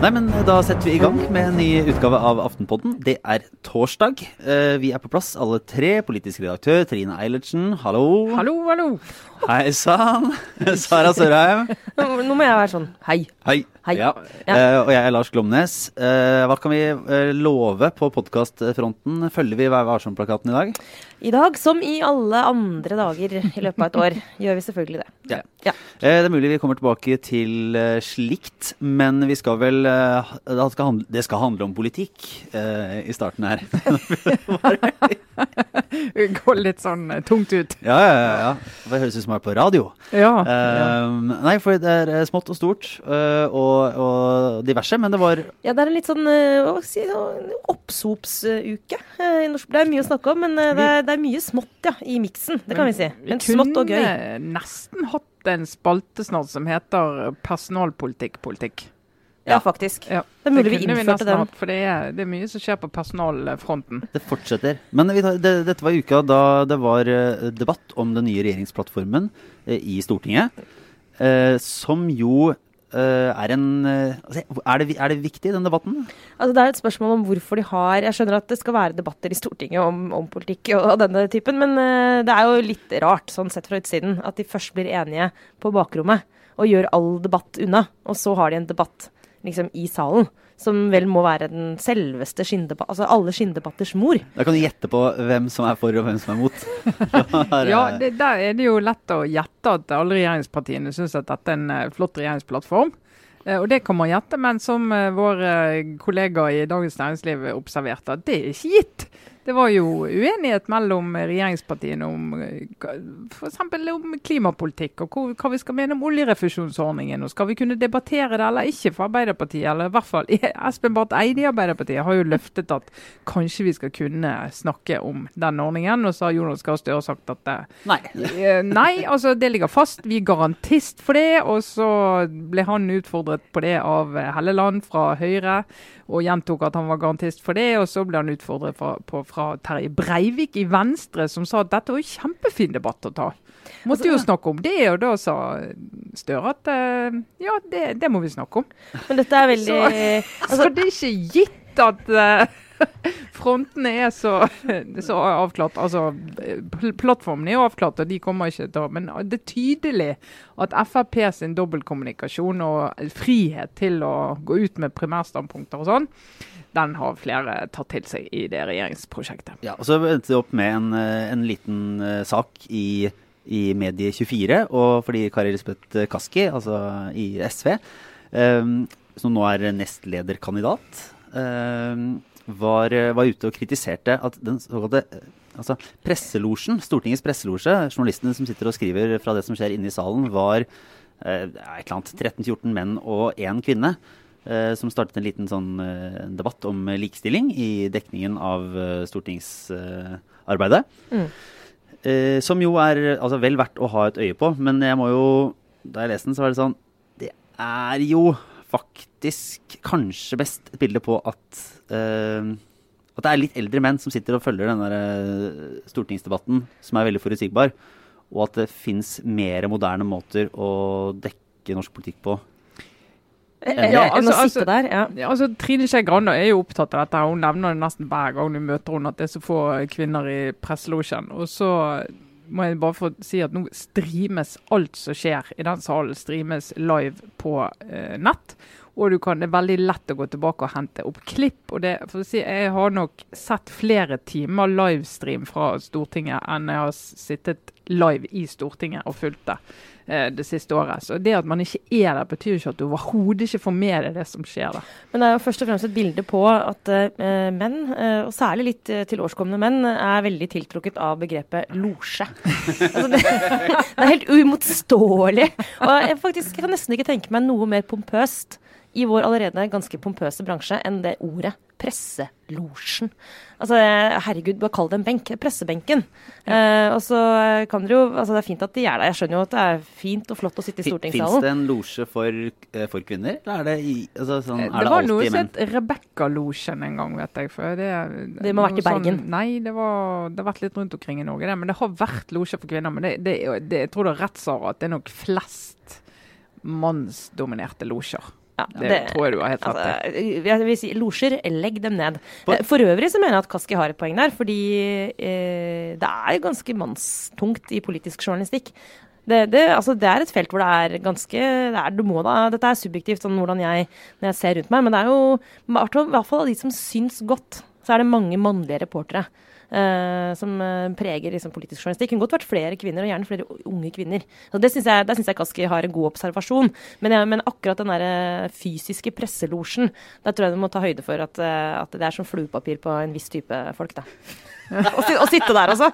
Nei, men Da setter vi i gang med en ny utgave av Aftenpodden. Det er torsdag. Eh, Vi er på plass, alle tre. Politisk redaktør Trine Eilertsen, hallo. Hallo, hallo. Hei sann. Sara Sørheim. Nå, må jeg være sånn hei. Hei. Hei. Ja. Ja. Uh, og jeg er Lars Glomnes. Uh, hva kan vi uh, love på podkastfronten? Følger vi Vær varsom-plakaten i dag? I dag, som i alle andre dager i løpet av et år, gjør vi selvfølgelig det. Ja. Ja. Det er mulig vi kommer tilbake til slikt, men vi skal vel det, skal handle, det skal handle om politikk i starten her. Vi går litt sånn tungt ut. ja, ja, ja, ja. Det høres ut som er på radio. Ja. Eh, Nei, for det er eh, smått og stort uh, og, og diverse, men det var Ja, det er en litt sånn eh, hva skal jeg si, sånn oppsopsuke. i norsk. Det er mye å snakke om, men det er, det er mye smått ja, i miksen. Det kan vi si. Men smått og gøy. Vi kunne nesten hatt en spalte snart som heter personalpolitikk politikk. Ja, faktisk. Ja. Det er mulig vi kunne innførte den. For det er, det er mye som skjer på personalfronten. Det fortsetter. Men vi tar, det, dette var uka da det var eh, debatt om den nye regjeringsplattformen eh, i Stortinget. eh, som jo er en altså, er, det, er det viktig, den debatten? Altså, det er et spørsmål om hvorfor de har Jeg skjønner at det skal være debatter i Stortinget om, om politikk og, og denne typen, men det er jo litt rart, sånn sett fra utsiden, at de først blir enige på bakrommet og gjør all debatt unna, og så har de en debatt liksom i salen. Som vel må være den selveste skinndebatt... Altså alle skinndebatters mor. Da kan du gjette på hvem som er for og hvem som er mot. Ja, det, Der er det jo lett å gjette at alle regjeringspartiene syns at dette er en eh, flott regjeringsplattform. Eh, Og det kan man gjette, men som eh, vår kollega i Dagens Næringsliv observerte, det er ikke gitt. Det var jo uenighet mellom regjeringspartiene om f.eks. om klimapolitikk og hva vi skal mene om oljerefusjonsordningen. og Skal vi kunne debattere det eller ikke for Arbeiderpartiet? Eller i hvert fall Espen Barth Eide i Arbeiderpartiet har jo løftet at kanskje vi skal kunne snakke om den ordningen. Og så har Jonas Gahr Støre sagt at det, Nei. Eh, Nei, altså det ligger fast. Vi er garantist for det. Og så ble han utfordret på det av eh, Helleland fra Høyre, og gjentok at han var garantist for det. Og så ble han utfordret på, fra Terje Breivik i Venstre, som sa at dette var en kjempefin debatt å ta. Måtte jo snakke om det, og da sa Støre at eh, ja, det, det må vi snakke om. Men dette er veldig Så altså, det er ikke gitt at eh, frontene er så, så avklart. Altså, pl- plattformen er avklart, og de kommer ikke til å Men det er tydelig at Frp sin dobbeltkommunikasjon og frihet til å gå ut med primærstandpunkter og sånn, den har flere tatt til seg i det regjeringsprosjektet. Ja, og så endte det opp med en, eh, en liten eh, sak i, i Medie24, og fordi Kari Lisbeth Kaski, altså i SV, um, som nå er nestlederkandidat, eh, var, var ute og kritiserte at den såkalte eh, altså presselosjen, Stortingets presselosje, journalistene som sitter og skriver fra det som skjer inne i salen, var eh, et eller annet 13-14 menn og én kvinne. eh, som startet en liten sånn eh, debatt om likestilling i dekningen av eh, stortingsarbeidet. Mm. Eh, som jo er altså, vel verdt å ha et øye på. Men jeg må jo Da jeg leste den, så var det sånn Det er jo faktisk kanskje best et bilde på at uh, at det er litt eldre menn som sitter og følger den der eh, stortingsdebatten, som er veldig forutsigbar, og at det fins mer moderne måter å dekke norsk politikk på. Ja, altså, altså- der. Ja. Ja, altså Trine Skei Grande er jo opptatt av dette. Hun nevner det nesten hver gang du møter henne, at det er så få kvinner i presselosjen. Og så må jeg bare få si at nå streames alt som skjer i den salen, streames live på eh, nett. Og du kan, det er veldig lett å gå tilbake og hente opp klipp. og det, si, Jeg har nok sett flere timer livestream fra Stortinget enn jeg har sittet live i Stortinget og fulgt det eh, det siste året. Så det at man ikke er der, betyr jo ikke at du overhodet ikke får med deg det som skjer der. Men det er jo først og fremst et bilde på at eh, menn, eh, og særlig litt uh, tilårskomne menn, er veldig tiltrukket av begrepet losje. altså det, det er helt uimotståelig. Og jeg faktisk kan nesten ikke tenke meg noe mer pompøst i vår allerede ganske pompøse bransje enn det ordet presselosjen. Altså, herregud, bare kall det en benk. Pressebenken. Eh, og så kan dere jo Altså, det er fint at de er der. Jeg skjønner jo at det er fint og flott å sitte i Fins stortingssalen. det en losje for, eh, for kvinner? Eller er det, i, altså, sånn, er Det det var noe som het Rebekka-losjen en gang, vet jeg. For det, Det må ha vært i Bergen? sånn- Bergen. nei, det, var, det har vært litt rundt omkring i Norge, det. Men det har vært losje for kvinner. Men det, det, det, jeg tror det er rett, Sara, at det er nok flest mannsdominerte losjer. Ja, Det, tror jeg du har helt rett i. Altså, jeg vil si losjer, legg dem ned. Eh, For øvrig så mener jeg at Kaski har et poeng der, fordi eh, det er ganske mannstungt i politisk journalistikk. Det, det, altså, det er et felt hvor det er ganske det er, du må da, Dette er subjektivt, sånn hvordan jeg, når jeg ser rundt meg, men det er jo i hvert fall av de som syns godt, så er det mange mannlige reportere. Eh, som eh, preger liksom, politisk journalistikk. Det kunne godt vært flere kvinner, og gjerne flere unge kvinner. Så det synes jeg, Der syns jeg Kaski har en god observasjon. Men, jeg, men akkurat den der fysiske presselosjen, der tror jeg du må ta høyde for at, eh, at det er som fluepapir på en viss type folk, da. Å sitte der, altså.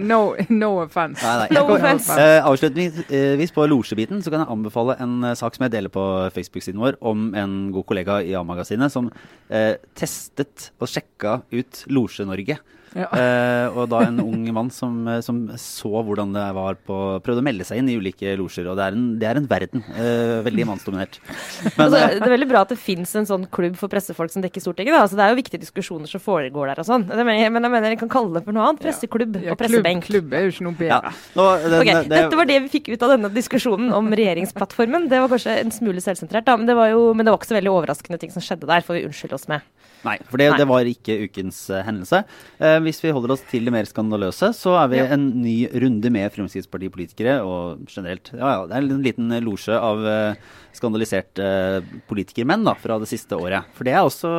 No, no offense. Nei, nei. No offense. Uh, avslutningsvis på losjebiten så kan jeg anbefale en eh, sak som jeg deler på Facebook-siden vår, om en god kollega i A-magasinet som uh, testet og sjekka ut Losje-Norge. Ja. Eh, og da en ung mann som, eh, som så hvordan det var på Prøvde å melde seg inn i ulike losjer. Og det er en, det er en verden. eh, veldig mannsdominert. Men, Altså, eh, det er veldig bra at det fins en sånn klubb for pressefolk som dekker Stortinget. Da. Altså, det er jo viktige diskusjoner som foregår der og sånn. Det Men jeg mener jeg kan kalle det for noe annet. Presseklubb Ja, og pressebenk. klubb er jo ikke noe ja. bedre. Nå, den, okay. det- Dette var det vi fikk ut av denne diskusjonen om regjeringsplattformen. Det var kanskje en smule selvsentrert, da, men det var jo men det var ikke så veldig overraskende ting som skjedde der, får vi unnskylde oss med. Nei, for det, Nei. det var ikke ukens uh, hendelse. Uh, hvis vi holder oss til det mer skandaløse, så er vi Ja. en ny runde med Fremskrittspartipolitikere, og generelt Ja, ja, det er en liten losje av uh, skandaliserte politikermenn da, fra det siste året. For det er også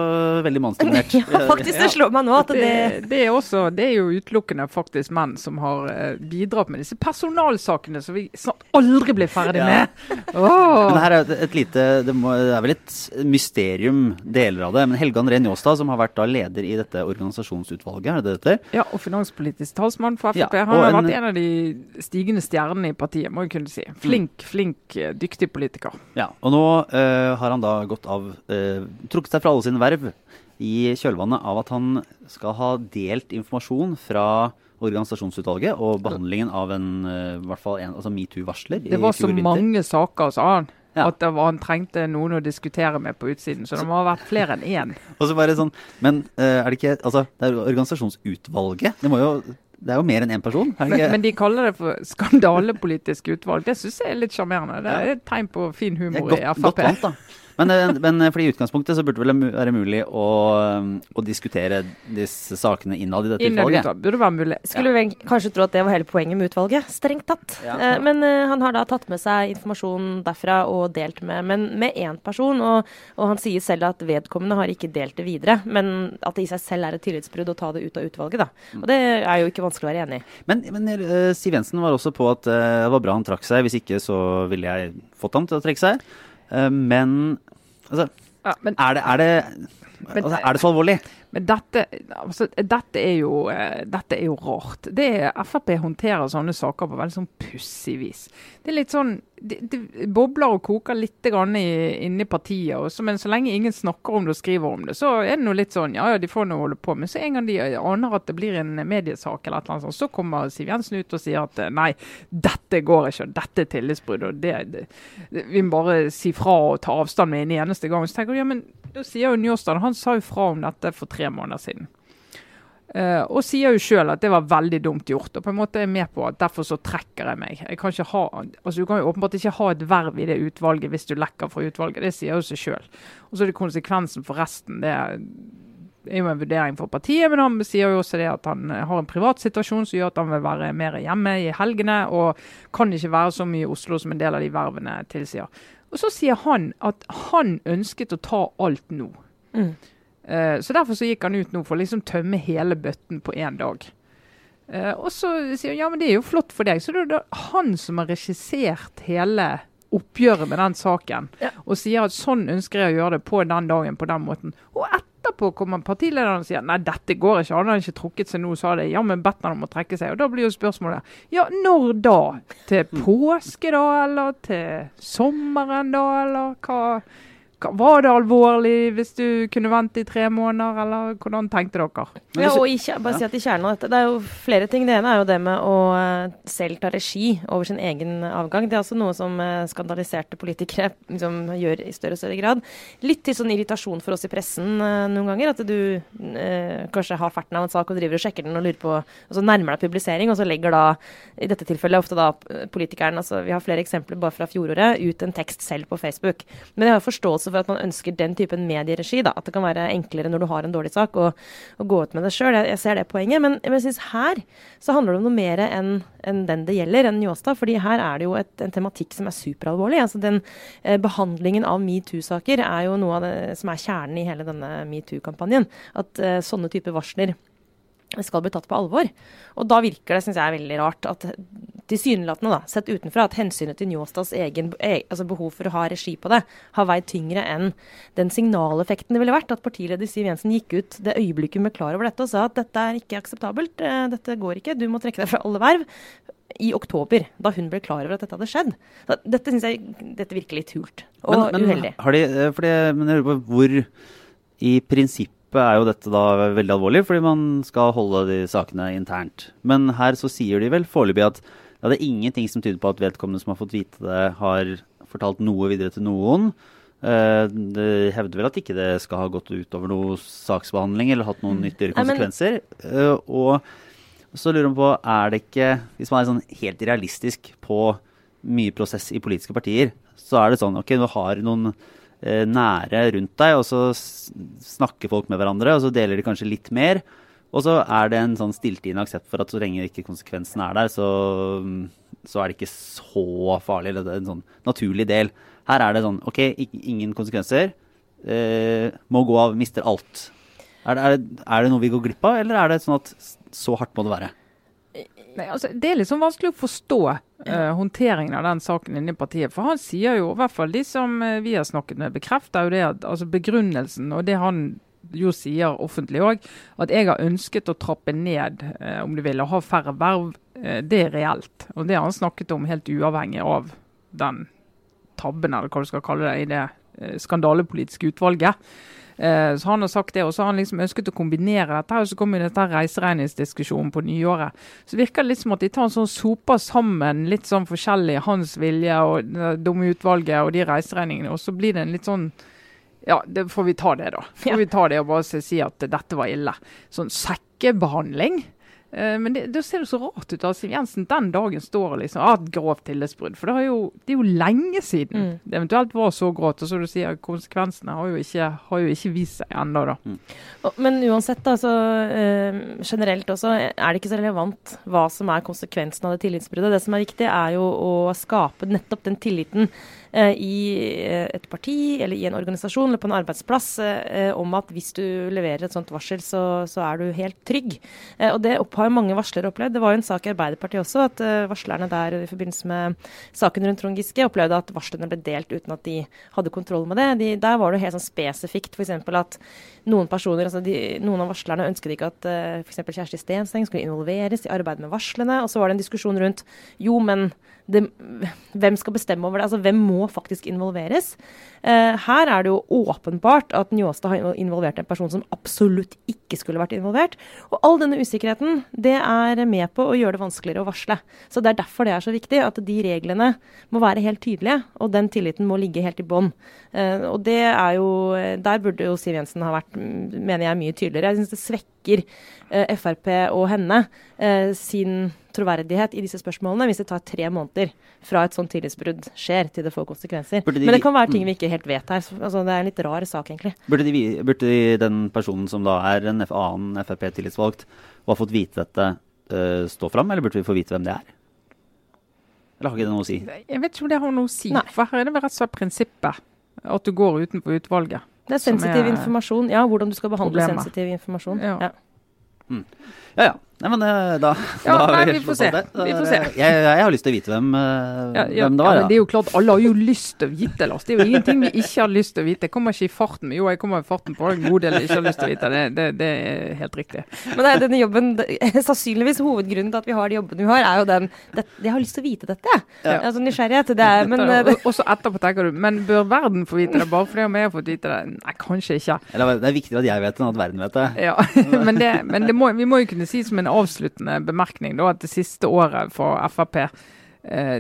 veldig mannsdominert. Ja, faktisk, det slår meg nå at det Det, det, er også, det er jo utelukkende faktisk menn som har bidratt med disse personalsakene som vi snart aldri blir ferdig Ja. Åh. Men her er et, lite det, må, det er vel et mysterium, deler av det. Men Helge André Njåstad, som har vært da leder i dette organisasjonsutvalget, er det det? Ja, og finanspolitisk talsmann for Frp. Ja, Han har en- vært en av de stigende stjernene i partiet, må jeg kunne si. Flink, flink, eh, dyktig politiker. Ja, og nå uh, har han da gått av uh, Trukket seg fra alle sine verv i kjølvannet av at han skal ha delt informasjon fra organisasjonsutvalget og behandlingen av en eh, i hvert fall en altså metoo-varsler Det var så mange saker, sa han. Ja. At det var, han trengte noen å diskutere med på utsiden. Så det må ha vært flere enn én. Og så bare sånn Men eh, er det ikke Altså, det er organisasjonsutvalget. Det må jo Det er jo mer enn én person? Er Men, men de kaller det for skandalepolitisk utvalg. Det syns jeg er litt sjarmerende. Det er et tegn på fin humor godt, i godt Frp. vant, da. Men, eh, men eh, fordi i utgangspunktet så burde det vel være mulig å, eh, å diskutere disse sakene innad i dette Innad utvalget. utad burde være mulig. Skulle vi kanskje tro at det var hele poenget med utvalget. Strengt tatt. Ja. Eh, Men eh, han har da tatt med seg informasjon derfra og delt med Men med én person. Og, og han sier selv at vedkommende har ikke delt det videre. Men at det i seg selv er et tillitsbrudd å ta det ut av utvalget, da. Og det er jo ikke vanskelig å være enig i. Men, men Siv Jensen var også på at det var bra han trakk seg. Hvis ikke så ville jeg fått ham til å trekke seg. Eh, men altså, Ja, men er det, er det, Men- altså, er det så alvorlig? Men dette, altså, dette, er jo, eh, dette er jo rart. Det Frp håndterer sånne saker på veldig sånn pussig vis. Det er litt sånn, det, det bobler og koker litt grann i, inni partiet. også, men så lenge ingen snakker om det og skriver om det, så er det noe litt sånn ja ja, de får nå holde på. Men så en gang de aner at det blir en mediesak, eller et eller annet sånt, så kommer Siv Jensen ut og sier at eh, nei, dette går ikke, dette er tillitsbrudd. og det, det, Vi må bare si fra og ta avstand med en eneste gang. Så tenker du ja, men da sier jo Njåstad Han sa jo fra om dette for tre måneder siden. Uh, og sier jo sjøl at det var veldig dumt gjort. Og på en måte er jeg med på at derfor så trekker jeg meg. Jeg kan ikke ha, altså Du kan jo åpenbart ikke ha et verv i det utvalget hvis du lekker fra utvalget. Det sier jo seg sjøl. Og så er det konsekvensen for resten. Det er jo en vurdering for partiet, men han sier jo også det at han eh, har en privat situasjon som gjør at han vil være mer hjemme i helgene, og kan ikke være så mye i Oslo som en del av de vervene tilsier. Og så sier han at han ønsket å ta alt nå. Mm. Uh, Så derfor så gikk han ut nå for å liksom tømme hele bøtten på én dag. Uh, og så sier han ja, men det er jo flott for deg. Så det er da han som har regissert hele oppgjøret med den saken, Ja. og sier at sånn ønsker jeg å gjøre det på den dagen, på den måten. Og etter etterpå kommer partilederen og sier nei, dette går ikke, han har ikke trukket seg nå, sa det. Ja, men bedt han om å trekke seg. Og da blir jo spørsmålet ja, når da? Til påske da, eller til sommeren da, eller hva? Var det alvorlig hvis du kunne vente i tre måneder, eller hvordan tenkte dere? Ja, og i, bare si at i kjernen av dette, Det er jo flere ting. Det ene er jo det med å uh, selv ta regi over sin egen avgang. Det er også noe som uh, skandaliserte politikere liksom, gjør i større og større grad. Litt til sånn irritasjon for oss i pressen uh, noen ganger. At du kanskje har ferten av en sak og driver og sjekker den og lurer på Og så nærmer deg publisering, og så legger da, i dette tilfellet ofte da politikeren, altså vi har flere eksempler bare fra fjoråret, ut en tekst selv på Facebook. Men jeg har forståelse for at man ønsker den typen medieregi. da, At det kan være enklere når du har en dårlig sak, å, å gå ut med det sjøl. Jeg, jeg, ser det poenget. Men jeg synes her så handler det om noe mer enn en den det gjelder, enn Njåstad. fordi her er det jo et, en tematikk som er superalvorlig. altså den eh, Behandlingen av metoo-saker er jo noe av det som er kjernen i hele denne metoo-kampanjen. At eh, sånne typer varsler skal bli tatt på alvor. Og da virker det, syns jeg, veldig rart at tilsynelatende, da, sett utenfra, at hensynet til Njåstads egen e, altså behov for å ha regi på det, har veid tyngre enn den signaleffekten det ville vært at partileder Siv Jensen gikk ut det øyeblikket hun ble klar over dette og sa at dette er ikke akseptabelt, eh, dette går ikke, du må trekke deg fra alle verv. I oktober, da hun ble klar over at dette hadde skjedd. Så dette syns jeg dette virker litt hult og men, men, uheldig. Har de, fordi, men jeg lurer på hvor i prinsippet er jo dette da veldig alvorlig, fordi man skal holde de sakene internt. Men her så sier de vel foreløpig at ja, det er ingenting som tyder på at vedkommende som har fått vite det, har fortalt noe videre til noen. Uh, det hevder vel at ikke det skal ha gått utover noe saksbehandling eller hatt noen mm. nyttigere konsekvenser. Uh, og så lurer man på, er det ikke Hvis man er sånn helt realistisk på mye prosess i politiske partier, så er det sånn OK, du har noen nære rundt deg, og så snakker folk med hverandre, og så deler de kanskje litt mer. Og så er det en sånn stilltiende aksept for at så lenge ikke konsekvensen er der, så, så, er det ikke så farlig. Eller det er en sånn naturlig del. Her er det sånn OK, ingen konsekvenser. Eh, må gå av, mister alt. Er det, er, det, er det, noe vi går glipp av, eller er det sånn at så hardt må det være? Nei, altså, det er litt sånn vanskelig å forstå uh, håndteringen av den saken inne i partiet. For han sier jo, i hvert fall de som uh, vi har snakket med, bekrefter jo det at altså, begrunnelsen og det han jo sier offentlig òg, at jeg har ønsket å trappe ned, eh, om du vil, og ha færre verv. Eh, det er reelt. Og det har han snakket om helt uavhengig av den tabben, eller hva du skal kalle det, i det eh, skandalepolitiske utvalget. Eh, så Han har sagt det, og så har han liksom ønsket å kombinere dette. og Så kommer dette reiseregningsdiskusjonen på nyåret. Så virker det litt som at de tar en sånn soper sammen litt sånn forskjellig hans vilje og dumme utvalget og de reiseregningene. Og så blir det en litt sånn ja, det får vi ta det, da. Får vi ta det og bare si at dette var ille. Sånn sekkebehandling. Eh, men det, det, ser jo så rart ut at Siv Jensen den dagen står liksom et grovt tillitsbrudd. For det, jo, det, er jo lenge siden mm. det eventuelt var så grovt. Og så du sier, konsekvensene har jo ikke, har jo ikke vist seg ennå, da. Mm. Men uansett, da, så uh, generelt også, er det ikke så relevant hva som er konsekvensen av det tillitsbruddet. Det som er viktig, er jo å skape nettopp den tilliten Eh, i eh, et parti eller i en organisasjon eller på en arbeidsplass eh, om at hvis du leverer et sånt varsel, så, så er du helt trygg. og det har mange varslere opplevd. Det var jo en sak i Arbeiderpartiet også, at varslerne der i forbindelse med saken rundt Trond Giske opplevde at varslene ble delt uten at de hadde kontroll med det. De, der var det helt sånn spesifikt f.eks. at noen personer, altså de, noen av varslerne ønsket ikke at uh, f.eks. Kjersti Stenseng skulle involveres i arbeidet med varslene. Og så var det en diskusjon rundt jo, men det, hvem skal bestemme over det? Altså hvem må faktisk involveres? Eh, her er det jo åpenbart at Njåstad har involvert en person som absolutt ikke skulle vært involvert. Og all denne usikkerheten det er med på å gjøre det vanskeligere å varsle. Så det er derfor det er så viktig at de reglene må være helt tydelige, og den tilliten må ligge helt i bånn. Eh, og det er jo Der burde jo Siv Jensen ha vært, mener jeg, mye tydeligere. Jeg syns det svekker eh, Frp og henne sin troverdighet i disse spørsmålene hvis det tar tre måneder fra et sånt tillitsbrudd skjer, til det får konsekvenser. De, Men det kan være ting mm. vi ikke helt vet her. Altså, det er en litt rar sak, egentlig. Burde, de, burde de, den personen som da er en annen Frp-tillitsvalgt og har fått vite dette, uh, stå fram, eller burde vi få vite hvem det er? Eller har ikke det noe å si? Jeg vet ikke om det har noe å si. Nei. For her er det rett og slett prinsippet. At du går utenfor utvalget. Det er sensitiv er informasjon. Ja, hvordan du skal behandle problemet. sensitiv informasjon. Ja. Ja. Mm. ja, ja. Nei, men eh, da, Ja, da har nei, vi får se. Vi får se. Jeg, jeg har lyst til å vite hvem, eh, Ja, ja, hvem det ja, men det er jo klart, Alle har jo lyst til å vite, Lars. Det er jo ingenting vi ikke har lyst til å vite. Jeg kommer ikke i farten. Jo, jeg kommer i farten på en god del jeg ikke har lyst til å vite. Det, det, det er helt riktig. Men er denne jobben, sannsynligvis hovedgrunnen til at vi har de jobbene vi har, er jo den det, Jeg har lyst til å vite dette, jeg. Ja. Altså nysgjerrighet. Det er, men Også det, Og etterpå tenker du Men bør verden få vite det bare fordi om jeg har fått vite det? Nei, kanskje ikke. Eller det er viktigere at jeg vet det enn at verden vet det. Ja, Men, det, men det må, vi må jo kunne si som en avsluttende bemerkning da, at det siste året for Frp eh,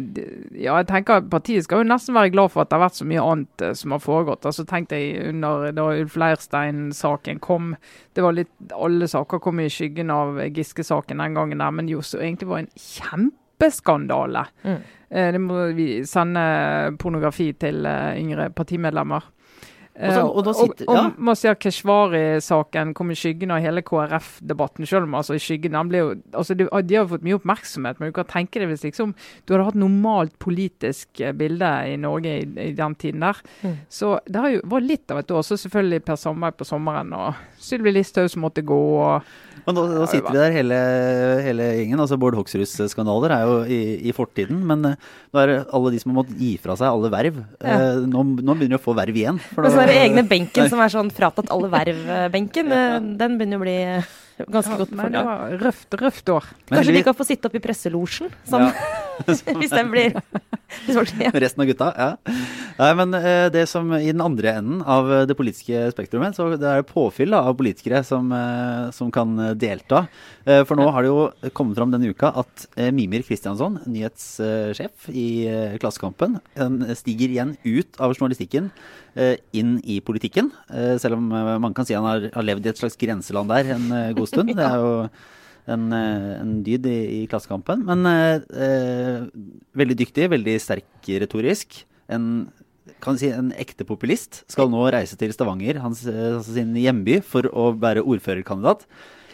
ja, jeg tenker Partiet skal jo nesten være glad for at det har vært så mye annet eh, som har foregått. Altså tenkte jeg under da Ulf Leirstein-saken kom. det var litt, Alle saker kom i skyggen av Giske-saken den gangen, der, men jo så egentlig var det en kjempeskandale. Mm. Eh, det må vi sende pornografi til yngre partimedlemmer. Og så- og da sitter- og, ja. og Masih Keshvari-saken kom i skyggen av hele KrF-debatten. Selv om altså i skyggen ble jo, altså de, de har fått mye oppmerksomhet, men du kan tenke deg hvis liksom, du hadde hatt normalt politisk eh, bilde i Norge i, i den tiden der. Mm. Så det har jo, var litt av et år. Så selvfølgelig Per Sandberg på sommeren, og Sylvi Listhaug som måtte gå. og men da, da, sitter vi der hele, hele gjengen. altså Bård Hoksruds skandaler er jo i, i fortiden. Men eh, nå er det alle de som har måttet gi fra seg alle verv. Ja. Eh, nå, nå begynner de å få verv igjen. for men er egne benken som er sånn fratatt alle verv-benken. eh, Den begynner å bli ganske ganske godt det var røft, røft år. Men Kanskje de kan få sitte opp i presselosjen, sånn, hvis den blir ja. Resten av gutta, ja. Nei, men eh, det som i den andre enden av eh, det politiske spektrumet, så det er påfyll da, av politikere som, eh, som kan delta. For nå har det jo kommet fram denne uka at Mimir Kristiansson, nyhetssjef i Klassekampen, stiger igjen ut av journalistikken inn i politikken. Selv om man kan si han har, har levd i et slags grenseland der en god stund. Det er jo en, eh, en dyd i, i Klassekampen. Men eh, eh, veldig dyktig, veldig sterk retorisk. En, si, en ekte populist skal nå reise til Stavanger, hans, eh, altså sin hjemby, for å være ordførerkandidat.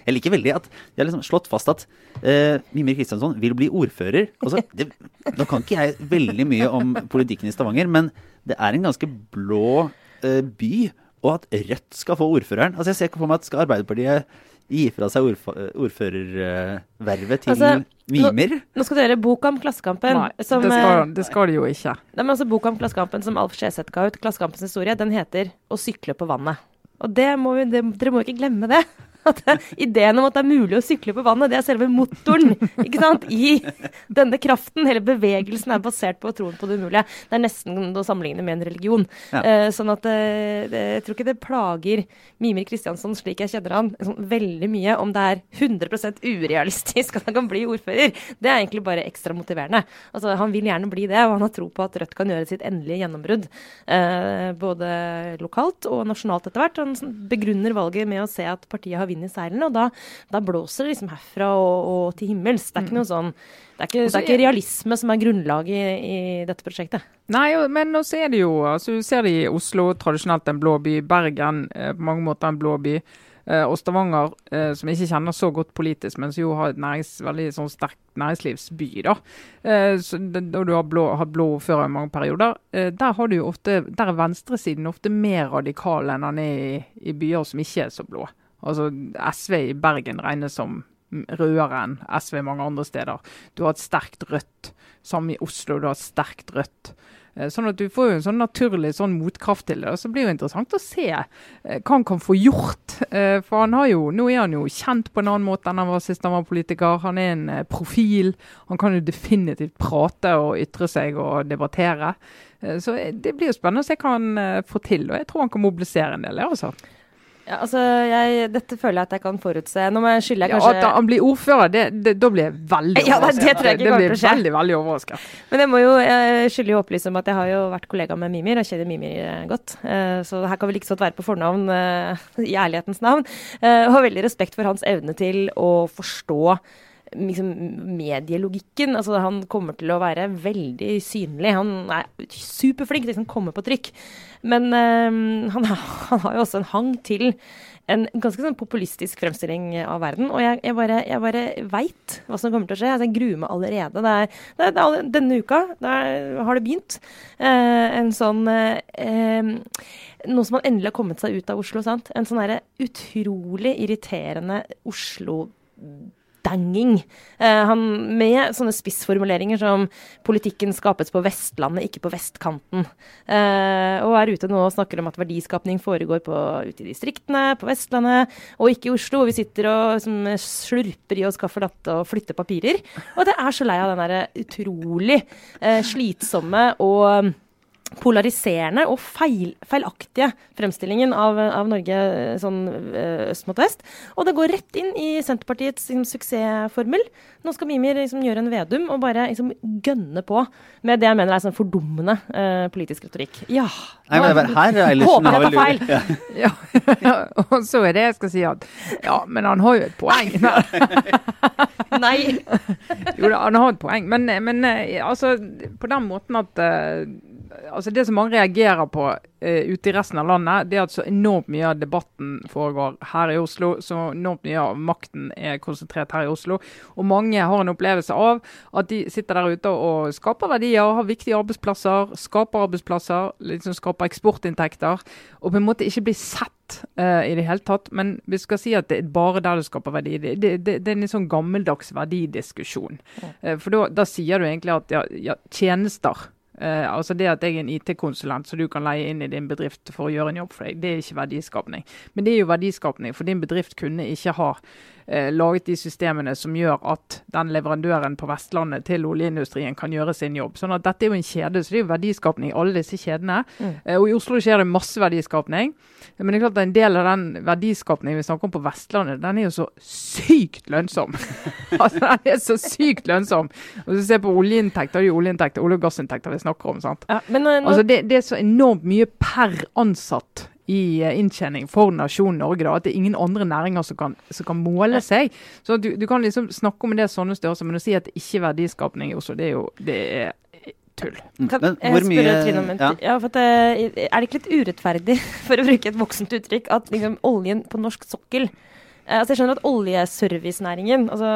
Jeg liker veldig at de har liksom slått fast at eh, Mimir Kristiansson vil bli ordfører. Altså, det, nå kan ikke jeg veldig mye om politikken i Stavanger, men det er en ganske blå eh, by, og at Rødt skal få ordføreren. Altså, Jeg ser ikke for meg at skal Arbeiderpartiet gi fra seg ordførervervet til Altså, Mimer. Nå skal dere bok om Klassekampen. Nei, som, det, eh, skal, det skal de jo ikke. Nei, men altså Boka om Klassekampen som Alf Skjeseth ga ut, Klassekampens historie, den heter 'Å sykle på vannet'. Og det må vi, det, dere må ikke glemme det. At det, Ideen om at det er mulig å sykle på vannet, det er selve motoren ikke sant? i denne kraften. Hele bevegelsen er basert på troen på det umulige. Det er nesten å sammenligne med en religion. Ja. Uh, sånn at uh, det, jeg tror ikke det plager Mimir Kristiansson slik jeg kjenner han, sånn veldig mye om det er 100% urealistisk at han kan bli ordfører. Det er egentlig bare ekstra motiverende. Altså, han vil gjerne bli det, og han har tro på at Rødt kan gjøre sitt endelige gjennombrudd. Uh, både lokalt og nasjonalt etter hvert. Han begrunner valget med å se at partiet har vind i seilene, og da, da blåser det liksom herfra og, og til himmels. Det er ikke noe sånn det er ikke, det er ikke realisme som er grunnlaget i, i dette prosjektet. Nei, men nå ser de jo altså Du ser det i Oslo, tradisjonelt en blå by. Bergen, eh, på mange måter en blå by. Eh, og Stavanger, eh, som jeg ikke kjenner så godt politisk, men som jo har et nærings, veldig sånn sterkt næringslivsby. da. Så, og du har blå, hatt blå ordfører i mange perioder. Der, har du jo ofte, der er venstresiden ofte mer radikal enn han er i, i byer som ikke er så blå. Altså SV i Bergen regnes som rødere enn SV mange andre steder. Du har et sterkt rødt. Samme i Oslo, du har et sterkt rødt. Eh, Sånn at Du får jo en sånn naturlig sånn motkraft til det. og Så blir det jo interessant å se eh, hva han kan få gjort. Eh, For han har jo, Nå er han jo kjent på en annen måte enn han var sist han var politiker. Han er en profil. Han kan jo definitivt prate og ytre seg og debattere. Så Det blir jo spennende å se hva han får til. og Jeg tror han kan mobilisere en del. altså. Ja, altså, jeg, Dette føler jeg at jeg kan forutse. Nå må jeg skylde jeg Ja, At han blir ordfører, det, det, da blir jeg veldig Ja, det overrasket. tror jeg ikke det kommer blir veldig, veldig overrasket. Men jeg må jo jeg skylder jo opplyse om at jeg har jo vært kollega med Mimir, og kjenner Mimir eh, godt. Eh, Så her kan vi like godt være på fornavn eh, i ærlighetens navn. Og har veldig respekt for hans evne til å forstå liksom, medielogikken. Altså, han kommer til å være veldig synlig. Han er superflink til å liksom, komme på trykk. Men eh, han, han har jo også en hang til en ganske sånn populistisk fremstilling av verden. Og jeg, jeg bare, jeg bare veit hva som kommer til å skje. Altså, jeg gruer meg allerede. Det er, det er, det er denne uka har det begynt. Eh, en sånn eh, Nå som man endelig har kommet seg ut av Oslo. sant? En sånn utrolig irriterende Oslo danging. Eh, han, med sånne spissformuleringer som 'politikken skapes på Vestlandet, ikke på vestkanten'. Eh, og er ute nå og snakker om at verdiskapning foregår på, ute i distriktene, på Vestlandet, og ikke i Oslo. Vi sitter og som, slurper i oss kaffe latte og flytter papirer. Og det er så lei av den derre utrolig eh, slitsomme og polariserende og feil, feilaktige fremstillingen av, av Norge sånn øst mot vest. Og det går rett inn i Senterpartiets liksom, suksessformel. Nå skal Mimir liksom, gjøre en Vedum og bare liksom, gønne på med det jeg mener er sånn fordummende uh, politisk retorikk. Ja. Nei, men det her, Håper jeg tar feil. Ja. ja. og så er det jeg skal si at ja, men han har jo et poeng. Nei. jo da, han har et poeng. Men, men eh, altså, på den måten at uh, altså Det som mange reagerer på uh, ute i resten av landet, det er at så enormt mye av debatten foregår her i Oslo. Så enormt mye av makten er konsentrert her i Oslo. Og mange har en opplevelse av at de sitter der ute og skaper verdier, har viktige arbeidsplasser, skaper arbeidsplasser, liksom skaper eksportinntekter. Og på en måte ikke blir sett uh, i det hele tatt. Men vi skal si at det er bare der du skaper verdi. Det, det, det, det er en litt sånn gammeldags verdidiskusjon. Uh, for da, da sier du egentlig at ja, ja tjenester Uh, altså Det at jeg er en IT-konsulent som du kan leie inn i din bedrift for å gjøre en jobb for deg, det er ikke verdiskapning. Men det er jo verdiskapning, for din bedrift kunne ikke ha laget de systemene som gjør at den leverandøren på Vestlandet til oljeindustrien kan gjøre sin jobb. Sånn at Dette er jo en kjede, så det er jo verdiskapning i alle disse kjedene. Mm. Uh, og I Oslo skjer det masse verdiskapning. Men det er klart at en del av den verdiskapningen vi snakker om på Vestlandet, den er jo så sykt lønnsom. altså Den er så sykt lønnsom. Og du ser på oljeinntekter, det er jo oljeinntekter, olje- og gassinntekter vi snakker om. sant? Ja, men, uh, altså det, det, er så enormt mye per ansatt i uh, inntjening for nasjonen Norge da, at det er ingen andre næringer som kan, som kan måle seg. Så du, du, kan liksom snakke om det sånne størrelser, men å si at det ikke er verdiskapning i Oslo, det er jo det er tull. Mm. Kan jeg hvor mye ja. ja. for at, uh, Er det ikke litt urettferdig, for å bruke et voksent uttrykk, at liksom, oljen på norsk sokkel Altså jeg skjønner at oljeservicenæringen altså,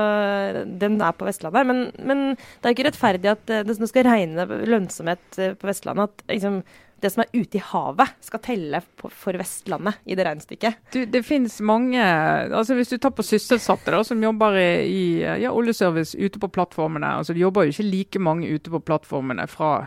den er på Vestlandet, men, men det er ikke rettferdig at det, det skal regne lønnsomhet på Vestlandet. at liksom, det som er ute i havet, skal telle på, for Vestlandet i det regnestykket? Det finnes mange altså Hvis du tar på sysselsatte da, som jobber i, i ja, oljeservice ute på plattformene. altså De jobber jo ikke like mange ute på plattformene fra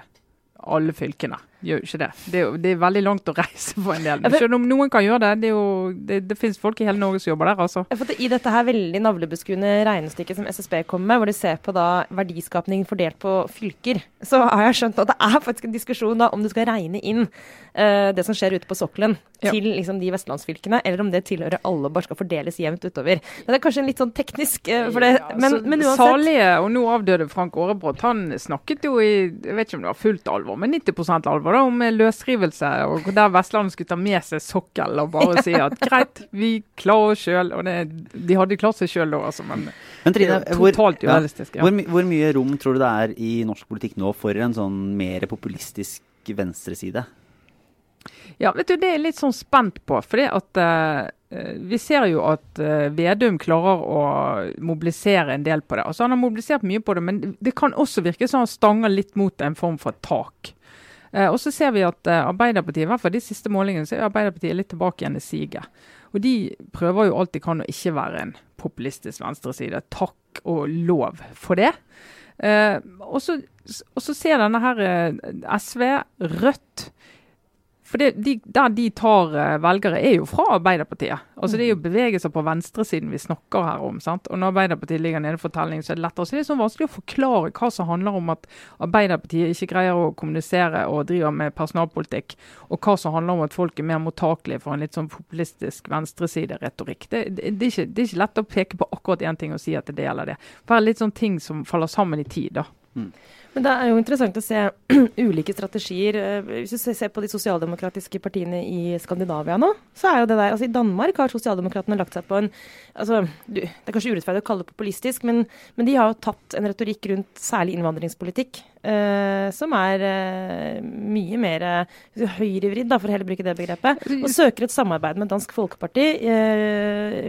alle fylkene gjør ikke det. Det er, det er, veldig langt å reise for en del. Selv om noen kan gjøre det. Det, jo, det, det finnes folk i hele Norge som jobber der. altså. I dette her veldig navlebeskuende regnestykket som SSB kommer med, hvor de ser på da verdiskapning fordelt på fylker, så har jeg skjønt at det er faktisk en diskusjon da om du skal regne inn uh, det som skjer ute på sokkelen ja. til liksom, de vestlandsfylkene, eller om det tilhører alle og bare skal fordeles jevnt utover. Det er kanskje en litt sånn teknisk, uh, for det, ja, men, men, uansett Salige og nå avdøde Frank Aarebrot, han snakket jo i jeg vet ikke om det var fullt alvor, men 90% alvor da, om løsrivelse, og der Vestlandet skulle ta med seg sokkel og bare si at greit, vi klarer oss sjøl. Og det, de hadde klart seg sjøl da, altså, men, men Trine, hvor, ja, hvor, hvor, mye rom tror du det er i norsk politikk nå for en sånn mer populistisk venstreside? Ja, vet du, det er jeg litt sånn spent på. fordi at uh, vi ser jo at uh, Vedum klarer å mobilisere en del på det. Altså Han har mobilisert mye på det, men det kan også virke som han stanger litt mot en form for tak. Eh, og så ser vi at eh, Arbeiderpartiet, i hvert fall de siste målingene, så er Arbeiderpartiet litt tilbake igjen i siget. Og de prøver jo alt de kan å ikke være en populistisk venstreside. Takk og lov for det. Eh, og, så, ser denne her eh, SV, Rødt for det, de, Der de tar uh, velgere, er jo fra Arbeiderpartiet. Altså Det er jo mm. bevegelser på venstresiden vi snakker her om. sant? Og Når Arbeiderpartiet ligger nede for telling, så er det lettere. Så det er sånn vanskelig å forklare hva som handler om at Arbeiderpartiet ikke greier å kommunisere og driver med personalpolitikk, og hva som handler om at folk er mer mottakelige for en litt sånn populistisk venstresideretorikk. Det, det, det, er ikke, det er ikke lett å peke på akkurat én ting og si at det gjelder det. For det er litt sånn ting som faller sammen i tid. da. Mm. Men det er jo interessant å se ulike strategier. Eh, hvis du ser på de sosialdemokratiske partiene i Skandinavia nå, så er jo det der altså I Danmark har sosialdemokratene lagt seg på en altså, Det er kanskje urettferdig å kalle det populistisk, men, men, de har jo tatt en retorikk rundt særlig innvandringspolitikk eh, som er uh, mye mer uh, høyrevridd, for å heller bruke det begrepet, og søker et samarbeid med Dansk Folkeparti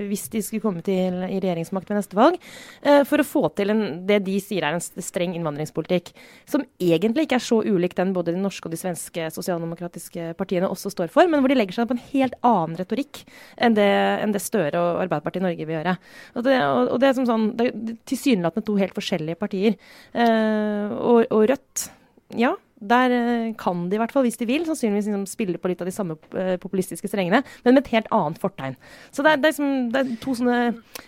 hvis de skulle komme til i regjeringsmakt ved neste valg, for å få til en, det de sier er en streng innvandringspolitikk, som egentlig ikke er så ulik den både de norske og de svenske sosialdemokratiske partiene også står for, men hvor de legger seg på en helt annen retorikk enn det, enn det Støre og Arbeiderpartiet i Norge vil gjøre. Og det, og, og det er som sånn, tilsynelatende to helt forskjellige partier. og, og, og Rødt, ja. Der eh, kan de i hvert fall, hvis de vil, sannsynligvis liksom spille på litt av de samme eh, populistiske strengene, men med et helt annet fortegn. Så det er, det er, som, det er to sånne,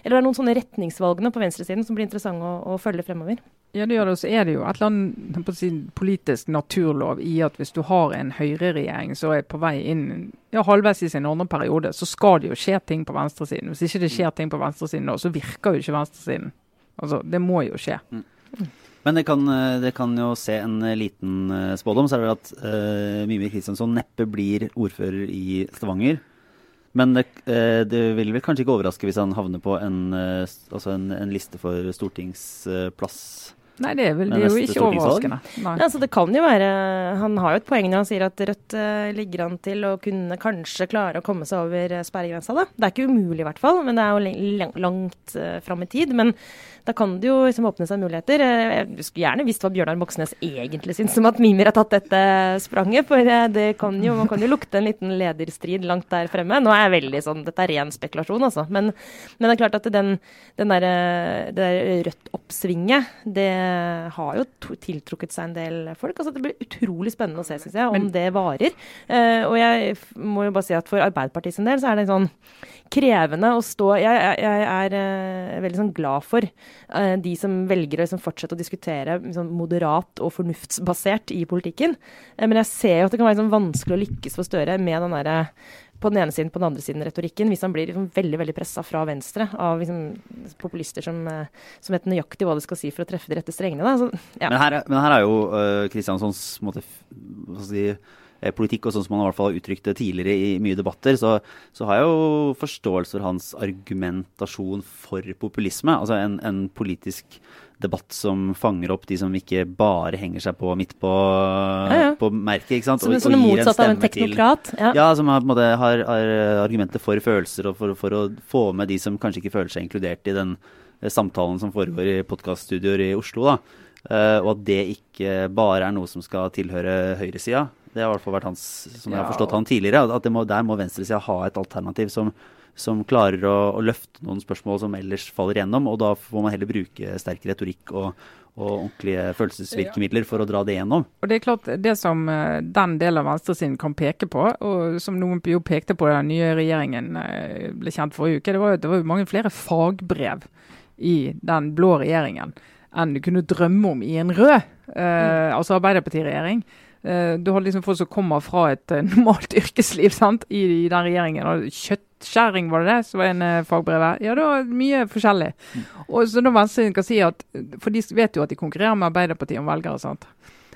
eller det er noen sånne retningsvalgene på venstresiden som blir interessante å, å følge fremover. Ja, det gjør det. Og så er det jo et eller annet politisk naturlov i at hvis du har en høyreregjering som er på vei inn ja, halvveis i sin andre periode, så skal det jo skje ting på venstresiden. Hvis ikke det skjer ting på venstresiden nå, så virker jo ikke venstresiden. Altså, Det må jo skje. Mm. Men det kan, det kan, jo se en liten uh, spådom, så er det vel at uh, Mimir Kristiansson neppe blir ordfører i Stavanger. Men det, uh, det, vil vel kanskje ikke overraske hvis han havner på en, altså en, en liste for stortingsplass Nei, det er, vel, det er jo ikke overraskende. Ja, altså, det kan jo være Han har jo et poeng når han sier at Rødt uh, ligger an til å kunne kanskje klare å komme seg over sperregrensa. Da. Det er ikke umulig, i hvert fall, men det er jo langt uh, fram i tid. Men da kan det jo liksom åpne seg muligheter. Eh, jeg skulle gjerne visst hva Bjørnar Moxnes egentlig syns om at Mimir har tatt dette spranget. For eh, det kan jo, man kan jo lukte en liten lederstrid langt der fremme. Nå er jeg veldig sånn, Dette er ren spekulasjon, altså. Men, men det er klart at den, den der, det der Rødt-oppsvinget, det har jo tiltrukket seg en del folk. altså Det blir utrolig spennende å se, syns jeg, om men, det varer. Uh, og jeg må jo bare si at for Arbeiderpartiet sin del så er det sånn krevende å stå Jeg, jeg, jeg er uh, veldig sånn glad for de som velger å liksom, fortsette å diskutere liksom, moderat og fornuftsbasert i politikken. Uh, men jeg ser jo at det kan være liksom, vanskelig å lykkes for Støre med den derre på den ene siden, på den andre siden retorikken, hvis han blir liksom veldig veldig pressa fra venstre av liksom, populister som, som, vet nøyaktig hva de skal si for å treffe de rette strengene. Så, ja. men, her, men, her, er jo Kristianssons måte, hva skal si, Eh, politikk, og sånn som han i hvert fall har uttrykt det tidligere i mye debatter, så, så, har jeg jo forståelse for hans argumentasjon for populisme. Altså en, en, politisk debatt som fanger opp de som ikke bare henger seg på midt på, ja, ja. på merket. ikke sant? Som, og, og gir en stemme av en teknokrat? Ja. ja, som har, måte, har, har, argumenter for følelser, og for, for, å få med de som kanskje ikke føler seg inkludert i den eh, samtalen som foregår i podkaststudioer i Oslo. da. Uh, og at det ikke bare er noe som skal tilhøre høyresida, det har i hvert fall vært hans, som jeg har forstått han tidligere, at må, der må venstresida ha et alternativ som, som klarer å, å, løfte noen spørsmål som ellers faller igjennom. Og da får man heller bruke sterk retorikk og, og ordentlige følelsesvirkemidler for å dra det gjennom. Og Det er klart, det som eh, den delen av venstresiden kan peke på, og som noen jo pekte på da den nye regjeringen eh, ble kjent forrige uke, det var jo det var mange flere fagbrev i den blå regjeringen enn du kunne drømme om i en rød, eh, mm. altså Arbeiderpartiregjering. Uh, du har liksom folk som kommer fra et uh, normalt yrkesliv sant? I, i den regjeringen. og Kjøttskjæring, var det det som var en uh, her? Ja, det var mye forskjellig. Mm. Og så når Venstre kan si at, For de vet jo at de konkurrerer med Arbeiderpartiet om velgere. sant?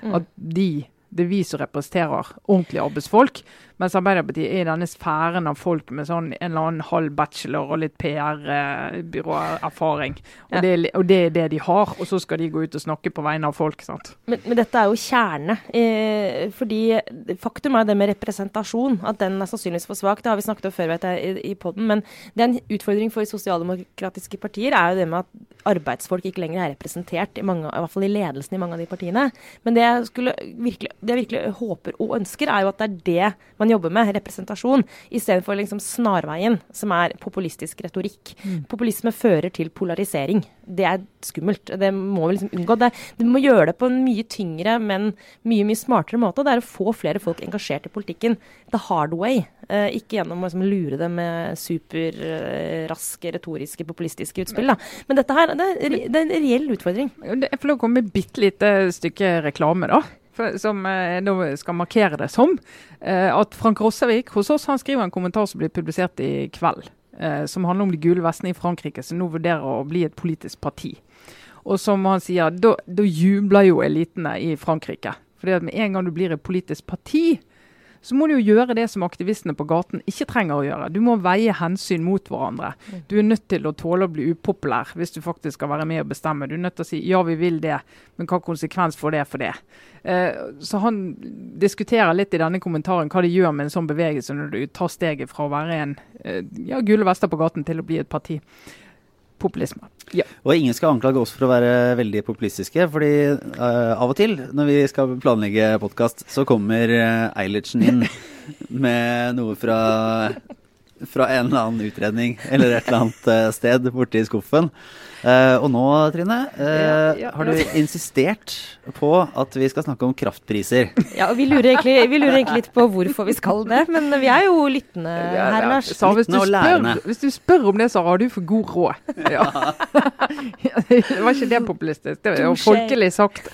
Mm. At de, det er vi som representerer ordentlige arbeidsfolk. Mens Arbeiderpartiet er i denne sfæren av folk med sånn en eller annen halv bachelor og litt PR-byråerfaring. Og, ja. det, og det er det de har. Og så skal de gå ut og snakke på vegne av folk. sant? Men, men dette er jo kjerne. Eh, fordi faktum er det med representasjon. At den er sannsynligvis for svak. Det har vi snakket om før vet jeg, i, i poden. Men det er en utfordring for sosialdemokratiske partier er jo det med at arbeidsfolk ikke lenger er representert, i, mange, i hvert fall i ledelsen i mange av de partiene. Men det jeg, virkelig, det jeg virkelig håper og ønsker, er jo at det er det man jobber med, representasjon, istedenfor liksom snarveien, som er populistisk retorikk. Mm. Populisme fører til polarisering. Det er skummelt. Det må vi liksom unngå. Det, du må gjøre det på en mye tyngre, men mye mye smartere måte. Det er å få flere folk engasjert i politikken. The hard way. Eh, ikke gjennom å liksom, lure dem med superraske, retoriske, populistiske utspill. Da. Men dette her, det er, det er en reell utfordring. Jeg får lov å komme med et bitte lite stykke reklame, da som eh, skal markere det som, eh, at Frank Rossevik hos oss han skriver en kommentar som blir publisert i kveld. Eh, som handler om de gule vestene i Frankrike, som nå vurderer å bli et politisk parti. Og som han sier, da jubler jo elitene i Frankrike. Fordi at med en gang du blir et politisk parti, så må du jo gjøre det som aktivistene på gaten ikke trenger å gjøre. Du må veie hensyn mot hverandre. Du er nødt til å tåle å bli upopulær hvis du faktisk skal være med og bestemme. Du er nødt til å si ja, vi vil det, men hva konsekvens får det for det? Eh, så han diskuterer litt i denne kommentaren hva det gjør med en sånn bevegelse når du tar steget fra å være en eh, ja, gule vester på gaten til å bli et parti. Populisme. Ja. Og ingen skal anklage oss for å være veldig populistiske, fordi uh, av og til når vi skal planlegge podkast, så kommer uh, Eilertsen inn med noe fra, fra en eller annen utredning eller et eller annet uh, sted borte i skuffen. Uh, og nå, Trine, uh, ja, ja. har du insistert på at vi skal snakke om kraftpriser. Ja, og vi lurer, egentlig, vi lurer egentlig litt på hvorfor vi skal det, men vi er jo lyttende ja, her, Lars. Så hvis, du spør, hvis du spør om det, så har du for god råd. Ja. det var ikke det populistisk, det var jo folkelig sagt.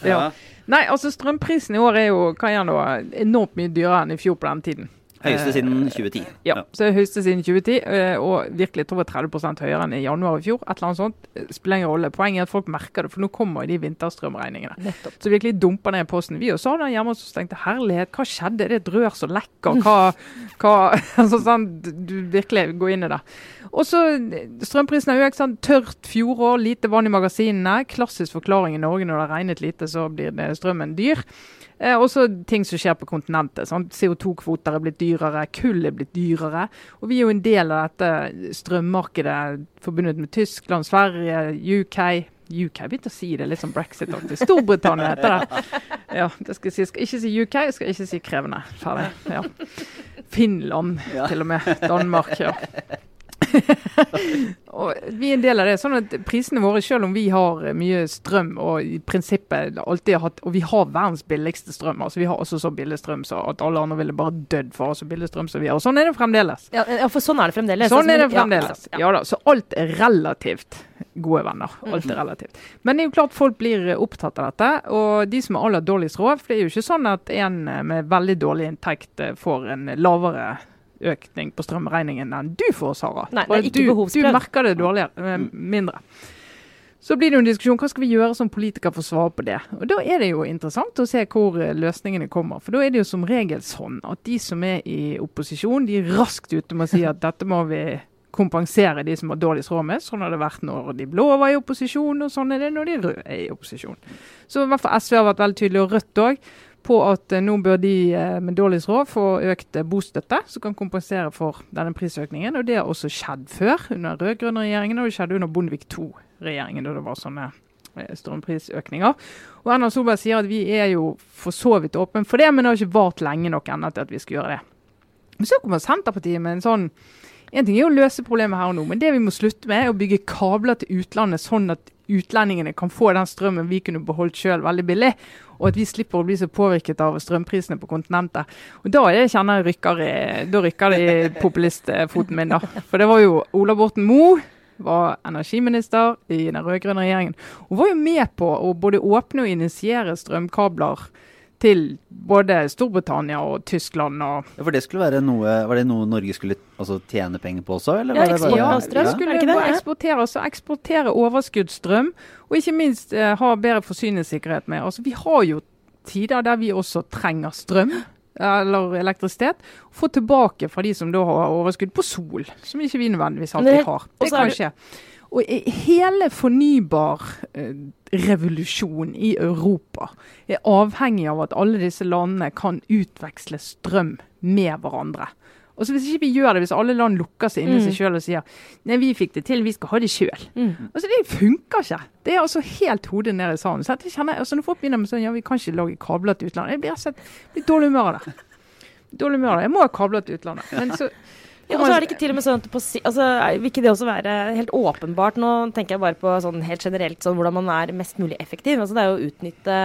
Nei, altså strømprisen i år er jo hva er nå, enormt mye dyrere enn i fjor på den tiden. Høyeste siden 2010. Ja, så høyeste siden 2010, eh, og virkelig tror jeg 30 høyere enn i januar i fjor. Et eller annet sånt. Eh, spiller ingen rolle. Poenget er at folk merker det, for nå kommer de vinterstrømregningene. Nettopp. Så virkelig dumper ned posten. Vi også hadde hjemme som tenkte herlighet, hva skjedde? Det er et rør som lekker. Hva, hva altså sånn, Du virkelig går inn i det. Og så Strømprisen har økt. sånn Tørt fjorår, lite vann i magasinene. Klassisk forklaring i Norge når det har regnet lite, så blir strømmen dyr. Eh, og så ting som skjer på kontinentet. CO2-kvoter er blitt dyrere, kull er blitt dyrere. Og vi er jo en del av dette strømmarkedet forbundet med Tyskland, Sverige, UK. UK, begynte å si det litt som brexit-aktig. Storbritannia heter det. Ja, det skal jeg si. Jeg skal ikke si UK, jeg skal ikke si krevende. Ferdig. Ja. Finland, til og med. Danmark. ja. vi er en del av det. sånn at Prisene våre, selv om vi har mye strøm og i prinsippet alltid har hatt, og vi har verdens billigste strøm altså Vi har også så billig strøm så at alle andre ville bare dødd for oss så billig strøm som vi har. Og sånn er det fremdeles. Ja, for sånn er det fremdeles. Sånn er det fremdeles. Ja, da, Så alt er relativt gode venner. Alt er relativt. Men det er jo klart folk blir opptatt av dette. Og de som har aller dårligst råd, for det er jo ikke sånn at en med veldig dårlig inntekt får en lavere økning på strømregningen enn du får, Sara. Nei, det er ikke du, du merker det dårligere, eh, mm. mindre. Så blir det jo en diskusjon hva skal vi gjøre som politikere for å svare på det. Og Da er det jo interessant å se hvor eh, løsningene kommer. For da er det jo som regel sånn at de som er i opposisjon, de er raskt ute med å si at dette må vi kompensere de som har dårligst råd med. Sånn har det vært når de blå var i opposisjon, og sånn er det når de røde er i opposisjon. Så i hvert fall SV har vært veldig tydelig, og Rødt òg på at eh, nå bør de eh, med dårligst råd få økt eh, bostøtte, som kan kompensere for denne prisøkningen. Og Det har også skjedd før, under den rød-grønne regjeringen, og det skjedde under Bondevik II-regjeringen, da det var sånne strømprisøkninger. Og Erna Solberg sier at vi er jo for så vidt åpne for det, men det har ikke vart lenge nok ennå til at vi skal gjøre det. Men så kommer Senterpartiet med en sånn En ting er å løse problemet her og nå, men det vi må slutte med, er å bygge kabler til utlandet sånn at utlendingene kan få den strømmen vi kunne beholdt sjøl veldig billig og at vi slipper å bli så påvirket av strømprisene på kontinentet. Og Da jeg kjenner jeg rykker rykker det i populistfoten min, da. For det var jo Ola Borten Moe var energiminister i den rød-grønne regjeringen. Hun var jo med på å både åpne og initiere strømkabler til både Storbritannia og Tyskland. Og ja, for det skulle være noe, Var det noe Norge skulle altså, tjene penger på også? Eller ja, eksport, ja, strøm. Ja. skulle det, eksportere, altså, eksportere overskuddsstrøm, og ikke minst eh, ha bedre forsyningssikkerhet med. Altså, vi har jo tider der vi også trenger strøm eller elektrisitet, få tilbake fra de som da har overskudd på sol, som ikke vi nødvendigvis alltid har. Det kan skje. Og hele fornybar revolusjon i Europa er avhengig av at alle disse landene kan utveksle strøm med hverandre. Og så Hvis ikke vi gjør det, hvis alle land lukker seg inni mm. seg sjøl og sier nei, vi fikk det til, vi skal ha det sjøl. Mm. Altså, det funker ikke. Det er altså helt hodet ned i sanden. Så jeg kjenner, altså, når folk begynner med sånn ja, vi kan ikke lage kabler til utlandet, jeg blir, jeg blir dårlig humør av det. Dårlig humør av det. Jeg må ha kabler til utlandet. Men så ja, og så er det ikke til og med sånn at på, altså, Vil ikke det også være helt åpenbart? Nå tenker jeg bare på sånn helt generelt sånn, hvordan man er mest mulig effektiv. Altså, det er jo å utnytte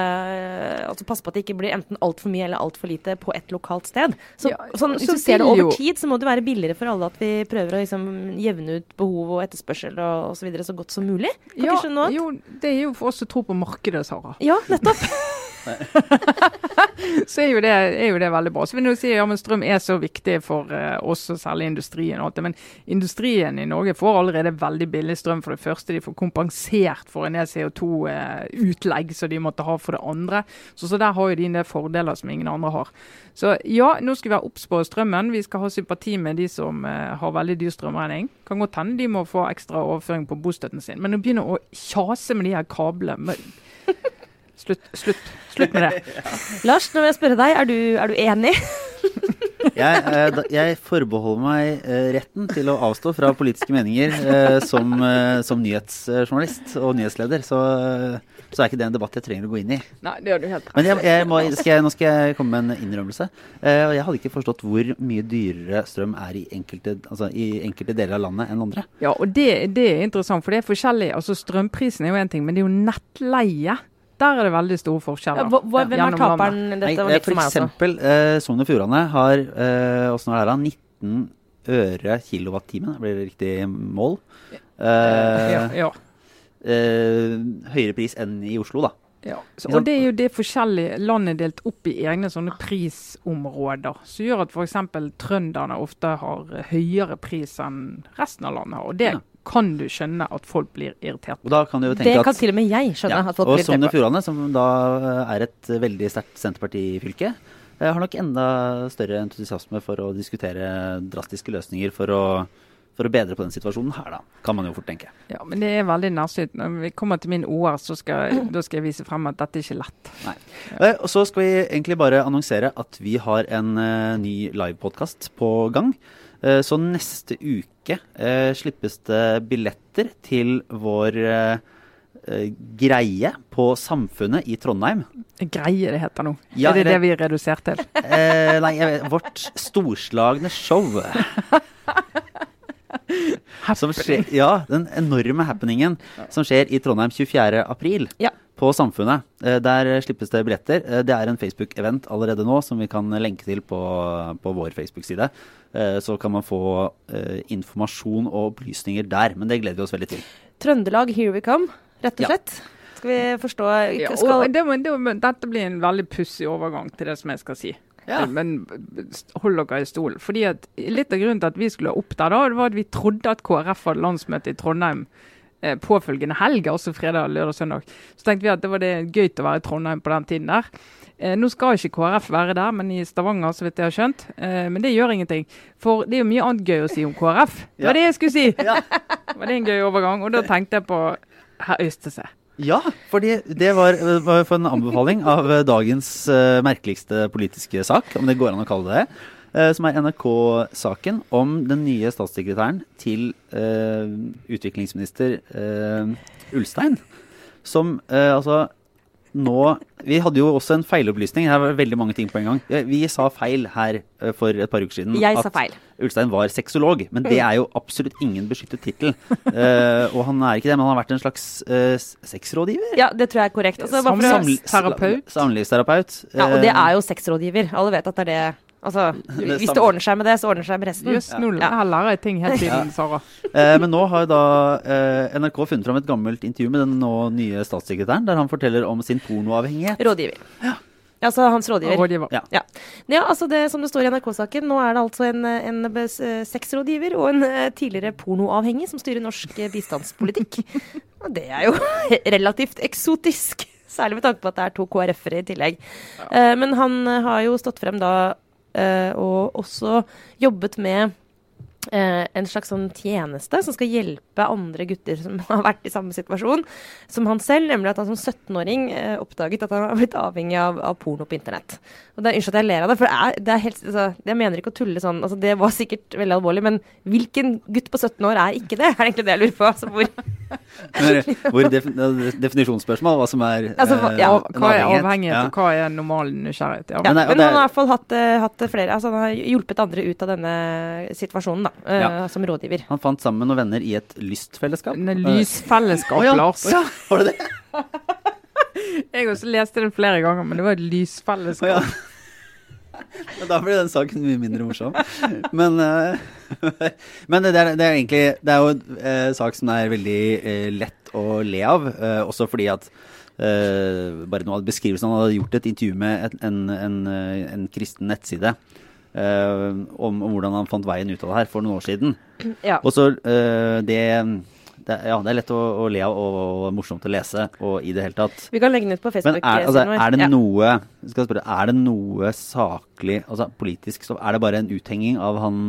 altså Passe på at det ikke blir enten altfor mye eller altfor lite på et lokalt sted. Så, ja, sånn, Hvis du ser det over tid, så må det være billigere for alle at vi prøver å liksom, jevne ut behov og etterspørsel og osv. Så, videre, så godt som mulig. Kan ja, jo, det er jo for oss å tro på markedet, Sara. Ja, nettopp. så er jo, det, er jo, det, veldig bra. Så vil jeg si ja, men Strøm er så viktig for uh, oss, og særlig industrien. Og alt det. Men industrien i Norge får allerede veldig billig strøm. For det første, de får kompensert for en del CO2-utlegg uh, som de måtte ha for det andre. Så, så der har jo de en del fordeler som ingen andre har. Så ja, nå skal vi være obs på strømmen. Vi skal ha sympati med de som uh, har veldig dyr strømregning. Kan godt hende de må få ekstra overføring på bostøtten sin. Men å begynne å kjase med de her kablene Slutt, slutt, slutt med det. Lars, nå vil jeg spørre deg, er du, er du enig? jeg, eh, jeg, forbeholder meg eh, retten til å avstå fra politiske meninger eh, som, som, nyhetsjournalist og nyhetsleder. Så, så, er ikke det en debatt jeg trenger å gå inn i. Nei, det gjør du helt Men jeg, jeg må, skal nå skal jeg komme med en innrømmelse. jeg hadde ikke forstått hvor mye dyrere strøm er i enkelte, altså, i enkelte deler av landet enn andre. Ja, og det, det er interessant, for det er forskjellig. Altså Strømprisen er jo én ting, men det er jo nettleie der er det veldig store forskjeller. Ja, hva, hvem er taperen? Dette var litt for, meg også. Eksempel, eh, Sogn og Fjordane har eh, er det, 19 øre kilowattimen, blir det riktig mål? Eh, ja, ja. Eh, høyere pris enn i Oslo, da. Ja, så, og det er jo det forskjellige landet delt opp i egne sånne prisområder, som gjør at f.eks. trønderne ofte har høyere pris enn resten av landet har. Og det ja kan du skjønne at folk blir irritert. det kan til og med jeg skjønne. Ja, at folk blir. Og Sogn og Fjordane, som da eh, er et veldig sterkt Senterparti-fylke, har nok enda større entusiasme for å diskutere drastiske løsninger for å, for å bedre på den situasjonen her, da. Kan man jo fort tenke. Ja, men det er veldig nærsynt. Når vi kommer til min OR, så skal, da skal jeg vise frem at dette er ikke lett. Nei. Ja. Og så skal vi egentlig bare annonsere at vi har en uh, ny livepodkast på gang. Uh, så neste uke eh, slippes det billetter til vår eh, eh, greie på Samfunnet i Trondheim. Greie det heter nå. Ja, er det det vi er redusert til? Eh, nei, vet, vårt storslagne show. som skjer, ja, den enorme happeningen som skjer i Trondheim 24.4. Ja. På Samfunnet. Eh, der slippes det billetter. Eh, det er en Facebook-event allerede nå som vi kan lenke til på, på vår Facebook-side. Eh, så kan man få informasjon og opplysninger der. Men det gleder vi oss veldig til. Trøndelag, here we come, rett og slett. Ja. Skal vi forstå ja, og det, det, Dette blir en veldig pussig overgang til det som jeg skal si. Ja. Men hold dere i stolen. Fordi at Litt av grunnen til at vi skulle opp der, da, det var at vi trodde at KrF hadde landsmøte i Trondheim påfølgende helg, altså fredag, lørdag, søndag. Så tenkte vi at det var det gøy å være i Trondheim på den tiden der. Eh, nå skal ikke KrF være der, men i Stavanger, så vidt jeg har skjønt. Eh, men det gjør ingenting. For det er jo mye annet gøy å si om KrF. Det var det jeg skulle si! Ja. var det en gøy overgang? Og da tenkte jeg på herr Øystese. Ja, fordi det var, var for en anbefaling av dagens uh, merkeligste politiske sak, om det går an å kalle det det. Uh, som er NRK-saken om den nye statssekretæren til uh, utviklingsminister Ulstein. Som altså nå Vi hadde jo også en feilopplysning. Her var veldig mange ting på en gang. Vi sa feil her eh, for et par uker siden. Jeg sa feil. Ulstein var sexolog. Men det er jo absolutt ingen beskyttet tittel. uh, og han er ikke det, men han har vært en slags uh, sexrådgiver. Ja, det tror jeg er korrekt. Altså, Samlivsterapeut. Samlivsterapeut. Ja, og det er jo sexrådgiver. Alle vet at det er det Altså, hvis det ordner seg med det, så ordner det seg med resten. Just, nå ja. Jeg har ting helt tiden, Sara. Eh, men nå har da eh, NRK funnet fram et gammelt intervju med den nå nye statssekretæren, der han forteller om sin pornoavhengighet. Rådgiver. Ja. Altså hans rådgiver. rådgiver. Ja. ja. ja. altså det som det står i NRK-saken, nå er det altså en, en, sexrådgiver og en uh, tidligere pornoavhengig som styrer norsk bistandspolitikk. og det er jo relativt eksotisk. Særlig med tanke på at det er to KrF-ere i tillegg. Ja. Uh, men han har jo stått frem da Eh, og også jobbet med Eh, en slags sånn tjeneste som skal hjelpe andre gutter som har vært i samme situasjon som han selv, nemlig at han som 17-åring eh, oppdaget at han har blitt avhengig av, av porno på internett. Og det er Unnskyld at jeg ler av det, for det er, det er helt, altså, jeg mener ikke å tulle sånn. altså Det var sikkert veldig alvorlig, men hvilken gutt på 17 år er ikke det? Er det egentlig det jeg lurer på. Altså, hvor hvor def, definisjonsspørsmål, hva som er altså, hva, ja, Hva er avhengighet, ja. og hva er normal nysgjerrighet? Ja. men, men, han har i hvert fall hatt, hatt, flere altså, Han har hjulpet andre ut av denne situasjonen, da, uh, som rådgiver. Han fant sammen med noen venner i et lystfellesskap. En lysfellesskap, uh, Lars. Oh, ja. Var det det? Jeg også leste den flere ganger, men det var et lysfellesskap. Oh, ja. Da blir den saken mye mindre morsom. Men, uh, men det, er, det, er, egentlig Det er jo en uh, sak som er veldig uh, lett å le av, også fordi at eh, bare noe av beskrivelsen. Han hadde gjort et intervju med en, en, en, en kristen nettside eh, om, om, hvordan han fant veien ut av det her for noen år siden. Ja. Og så det, det, ja, det er lett å, å, le av og, og morsomt å lese og i det hele tatt. Vi kan legge den ut på Facebook. Men er, altså, er det noe skal jeg spørre, er det noe saklig, altså politisk, så er det bare en uthenging av han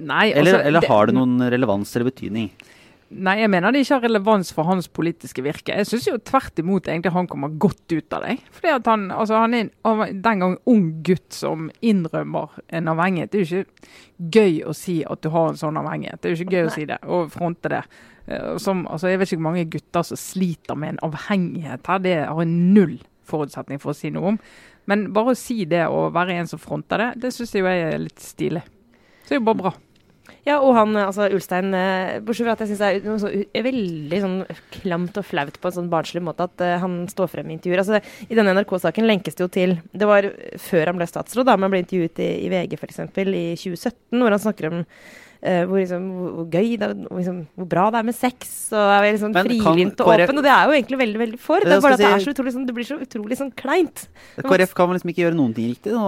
Nei, eller, altså, eller har det noen relevans eller betydning? Nei, jeg mener det ikke har relevans for hans politiske virke. Jeg syns jo tvert imot egentlig han kommer godt ut av det. Fordi at han, altså han er en den gang ung gutt som innrømmer en avhengighet. Det er jo ikke gøy å si at du har en sånn avhengighet. Det er jo ikke gøy Nei. å si det og fronte det. Eh, som, altså jeg vet ikke hvor mange gutter som sliter med en avhengighet her. Det har jeg null forutsetning for å si noe om. Men bare å si det og være en som fronter det, det syns jeg jo er litt stilig. Så det er jo bare bra. Ja, og han, altså Ulstein eh, Bortsett fra at jeg syns det er, så, er veldig sånn klamt og flaut på en sånn barnslig måte at uh, han står frem i intervjuer. Altså, I denne NRK-saken lenkes det jo til Det var før han ble statsråd, da han ble intervjuet i, i VG f.eks. i 2017, hvor han snakker om Uh, hvor, liksom, hvor, hvor, gøy det er, liksom, hvor bra det er med sex, og er sånn frilynt og åpen. Og det er jo egentlig veldig veldig for. Det, det, er så utrolig, sånn, det blir så utrolig sånn kleint. KrF kan vel liksom ikke gjøre noen ting riktig nå?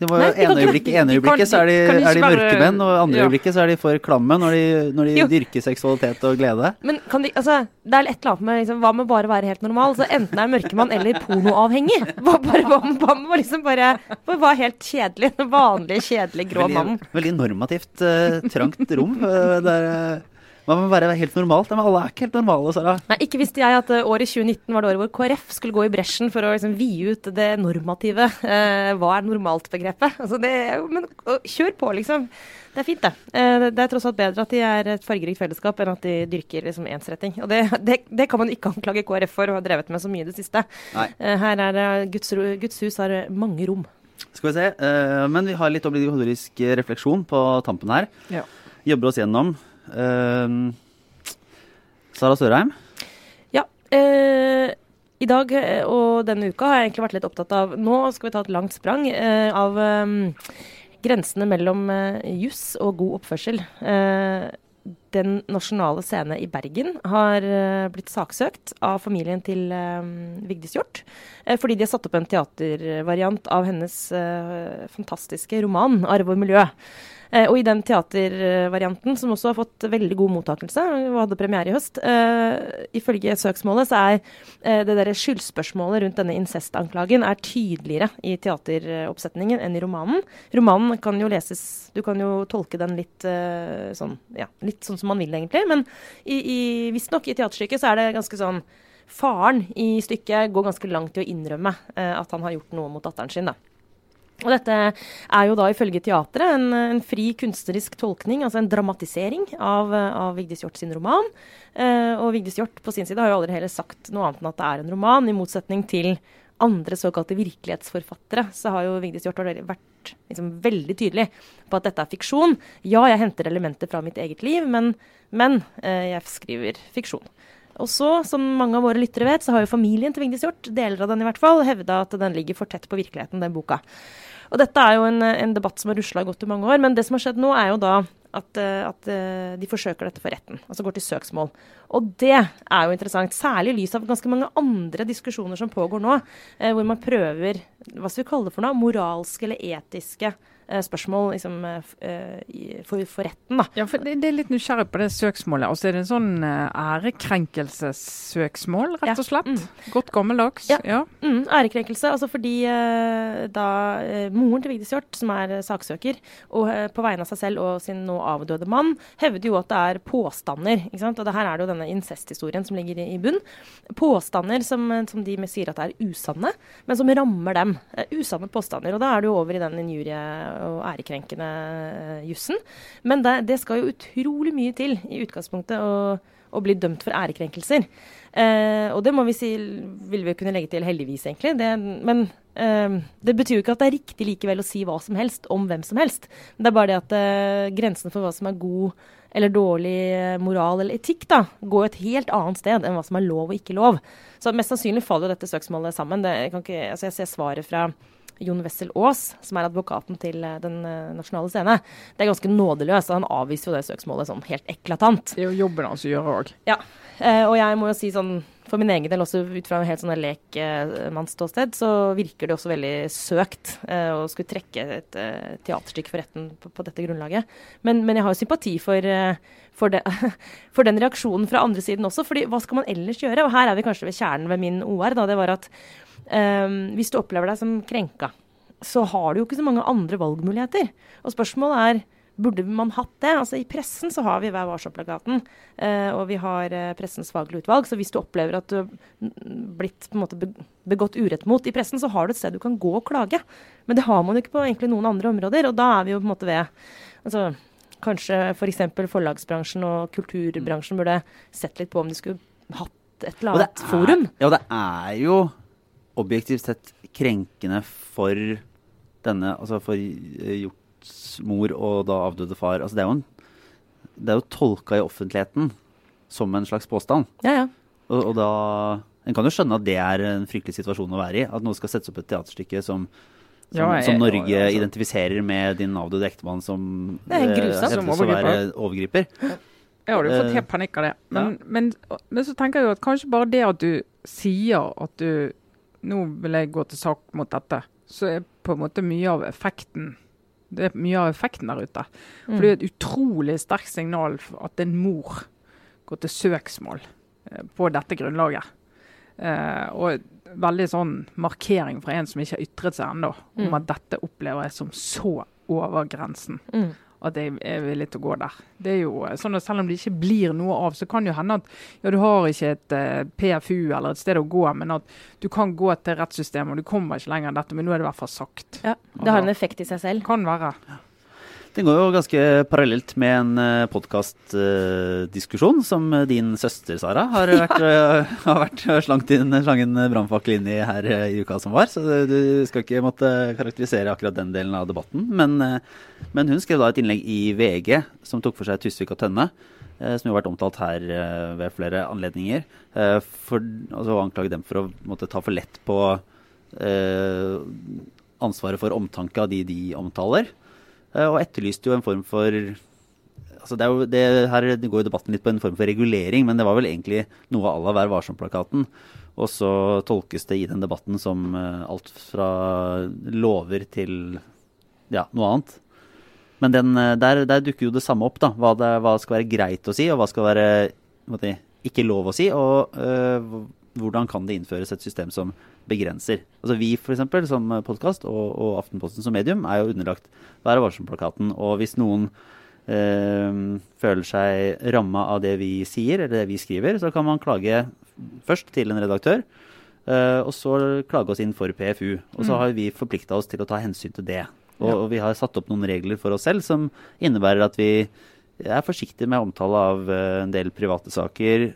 Det var jo ene øyeblikket, ene øyeblikket så er de, er de mørkemenn, og andre ja. øyeblikket så er de for klamme når de, når de dyrker seksualitet og glede. Men kan de, altså, det er et eller annet med liksom, Hva med bare være helt normal? Så enten er mørkemann eller pornoavhengig. Hva, bare, hva med liksom bare Være helt kjedelig? Den vanlige, kjedelige, grå mannen. Veldig normativt uh, trangt rom. Uh, der, uh, hva må være helt normalt? Men alle er ikke helt normale, Sara. Nei, ikke visste jeg at uh, året 2019 var det året hvor KrF skulle gå i bresjen for å liksom, vie ut det normative. Eh, hva er normalt-begrepet? Altså, men kjør på, liksom. Det er fint, det. Uh, det er tross alt bedre at de er et fargerikt fellesskap enn at de dyrker liksom, ensretting. Og det, det, det, kan man ikke anklage KrF for å ha drevet med så mye i det siste. her er det Guds, Guds hus har mange rom. Skal vi se. men vi har litt obligatorisk refleksjon på tampen her. Ja. Jobber oss gjennom. Uh, Sara Sørheim? Ja. Uh, I dag eh, og denne uka har jeg egentlig vært litt opptatt av Nå skal vi ta et langt sprang uh, av um, grensene mellom uh, juss og god oppførsel. den nasjonale scene i Bergen har blitt saksøkt av familien til Vigdis Hjorth. fordi de har satt opp en teatervariant av hennes fantastiske roman 'Arv og miljø'. Eh, og i den teatervarianten, som også har fått veldig god mottakelse, og hadde premiere i høst, uh, ifølge søksmålet så er uh, det der skyldspørsmålet rundt denne incestanklagen er tydeligere i teateroppsetningen enn i romanen. Romanen kan jo leses Du kan jo tolke den litt sånn ja, litt sånn som man vil, egentlig. Men i, i, visstnok i teaterstykket så er det ganske sånn Faren i stykket går ganske langt i å innrømme at han har gjort noe mot datteren sin. da. Og dette er jo da ifølge teatret en, en, fri kunstnerisk tolkning, altså en dramatisering av, av Vigdis Hjort sin roman. Eh, og Vigdis Hjort på sin side har jo aldri heller sagt noe annet enn at det er en roman, i motsetning til andre såkalte virkelighetsforfattere. Så har jo Vigdis Hjorth vært liksom, veldig tydelig på at dette er fiksjon. Ja, jeg henter elementer fra mitt eget liv, men, men eh, jeg skriver fiksjon. Og så, som mange av våre lyttere vet, så har jo familien til Vigdis Hjorth, deler av den i hvert fall, hevda at den ligger for tett på virkeligheten, den boka. Og dette er jo en, en debatt som har rusla godt i mange år. Men det som har skjedd nå, er jo da at, eh, at, eh, de forsøker dette for retten. Altså går til søksmål. Og det er jo interessant, særlig i lys av ganske mange andre diskusjoner som pågår nå, eh, hvor man prøver hva skal vi kalle det for noe, moralske eller etiske spørsmål liksom, eh, for, for, retten. Da. Ja, for det, det, er litt nysgjerrig på det søksmålet. Og så er det en sånn eh, ærekrenkelsessøksmål, rett og slett. Ja. Mm. Godt gammeldags. Ja. ja. Mm, ærekrenkelse. Altså fordi da moren til Vigdis Hjorth, som er saksøker, og på vegne av seg selv og sin nå avdøde mann, hevder jo at det er påstander. ikke sant? Og det her er det jo denne incesthistorien som ligger i, i bunn. Påstander som, som, de sier at er usanne, men som rammer dem. usanne påstander. Og da er det jo over i den injurie og ærekrenkende eh, jussen. Men det, det, skal jo utrolig mye til i utgangspunktet å, å bli dømt for ærekrenkelser. Eh, og det må vi si, vil vi kunne legge til heldigvis, egentlig. Det, men eh, det betyr jo ikke at det er riktig likevel å si hva som helst om hvem som helst. Det er bare det at eh, grensen for hva som er god eller dårlig eh, moral eller etikk, da, går et helt annet sted enn hva som er lov og ikke lov. Så mest sannsynlig faller dette søksmålet sammen. Det, jeg, ikke, altså jeg ser svaret fra Jon Wessel Aas, som er advokaten til eh, Den eh, nasjonale scene, det er ganske nådeløst. Han avviser jo det søksmålet sånn helt eklatant. Det er jo jobben hans å gjøre òg. Ja. Eh, og jeg må jo si sånn for min egen del, også ut fra en helt sånn lekmannsståsted, så virker det også veldig søkt eh, å skulle trekke et eh, teaterstykke for retten på, på dette grunnlaget. Men, men, jeg har jo sympati for, for, det, for, den reaksjonen fra andre siden også. fordi hva skal man ellers gjøre? Og her er vi kanskje ved kjernen ved min OR. da, Det var at eh, hvis du opplever deg som krenka, så har du jo ikke så mange andre valgmuligheter. Og spørsmålet er Burde man hatt det? Altså I pressen så har vi Vær varsom-plakaten, uh, og vi har uh, Pressens faglige utvalg. Så hvis du opplever at du har blitt på en måte begått urett mot i pressen, så har du et sted du kan gå og klage. Men det har man jo ikke på egentlig noen andre områder. Og da er vi jo på en måte ved altså, Kanskje f.eks. For forlagsbransjen og kulturbransjen burde sett litt på om de skulle hatt et eller annet forum. Ja, det er jo objektivt sett krenkende for denne, altså for Hjorts mor og da avdøde far. Altså det, er jo en, det er jo tolka i offentligheten som en slags påstand. Ja, ja. Og, og, da En kan jo skjønne at det er en fryktelig situasjon å være i. At noe skal settes opp et teaterstykke som, som, ja, jeg, som Norge ja, altså. identifiserer med din avdøde ektemann som det er grusomt. Som overgriper. overgriper. Jeg hadde jo fått helt panikk av det. Men, men, men, så tenker jeg jo at kanskje bare det at du sier at du Nå vil jeg gå til sak mot dette. Så er på en måte mye av effekten det er mye av effekten der ute. For mm. det er et utrolig sterkt signal at en mor går til søksmål eh, på dette grunnlaget. Eh, og veldig sånn markering fra en som ikke har ytret seg ennå, mm. om at dette opplever jeg som så over grensen. Mm at jeg er villig til å gå der. Det er jo eh, sånn at Selv om det ikke blir noe av, så kan det jo hende at ja, du har ikke et eh, PFU eller et sted å gå, men at du kan gå til rettssystemet, og du kommer ikke lenger enn dette. Men nå er det i hvert fall sagt. Ja, Det har en effekt i seg selv. Kan være. Ja. Den går jo ganske parallelt med en eh, podkastdiskusjon uh, som din søster Sara har vært, ja. har vært slangt inn, slangen brannfakkel inn i her i uka som var. Så du skal ikke måtte karakterisere akkurat den delen av debatten. Men, men hun skrev da et innlegg i VG som tok for seg Tusvik og Tønne. som jo har vært omtalt her ved flere anledninger. for altså, anklage dem for å måtte ta for lett på ansvaret for omtanke av de de omtaler. Eh, og etterlyste jo en form for altså det, jo, det her går jo debatten litt på en form for regulering, men det var vel egentlig noe à la Vær varsom-plakaten. Og så tolkes det i den debatten som uh, alt fra lover til ja, noe annet. Men den, uh, der, der, dukker jo det samme opp, da. Hva, det, hva, skal være greit å si, og hva skal være måtte, ikke lov å si. Og øh, hvordan kan det innføres et system som begrenser. Altså Vi for eksempel, som podkast og, og, Aftenposten som medium er jo underlagt Vær varsom-plakaten. Og hvis noen øh, føler seg ramma av det vi sier eller det vi skriver, så kan man klage først til en redaktør. Øh, og så klage oss inn for PFU. Og så mm. har vi forplikta oss til å ta hensyn til det. Og, ja. og vi har satt opp noen regler for oss selv som innebærer at vi er forsiktig med omtale av uh, en del private saker.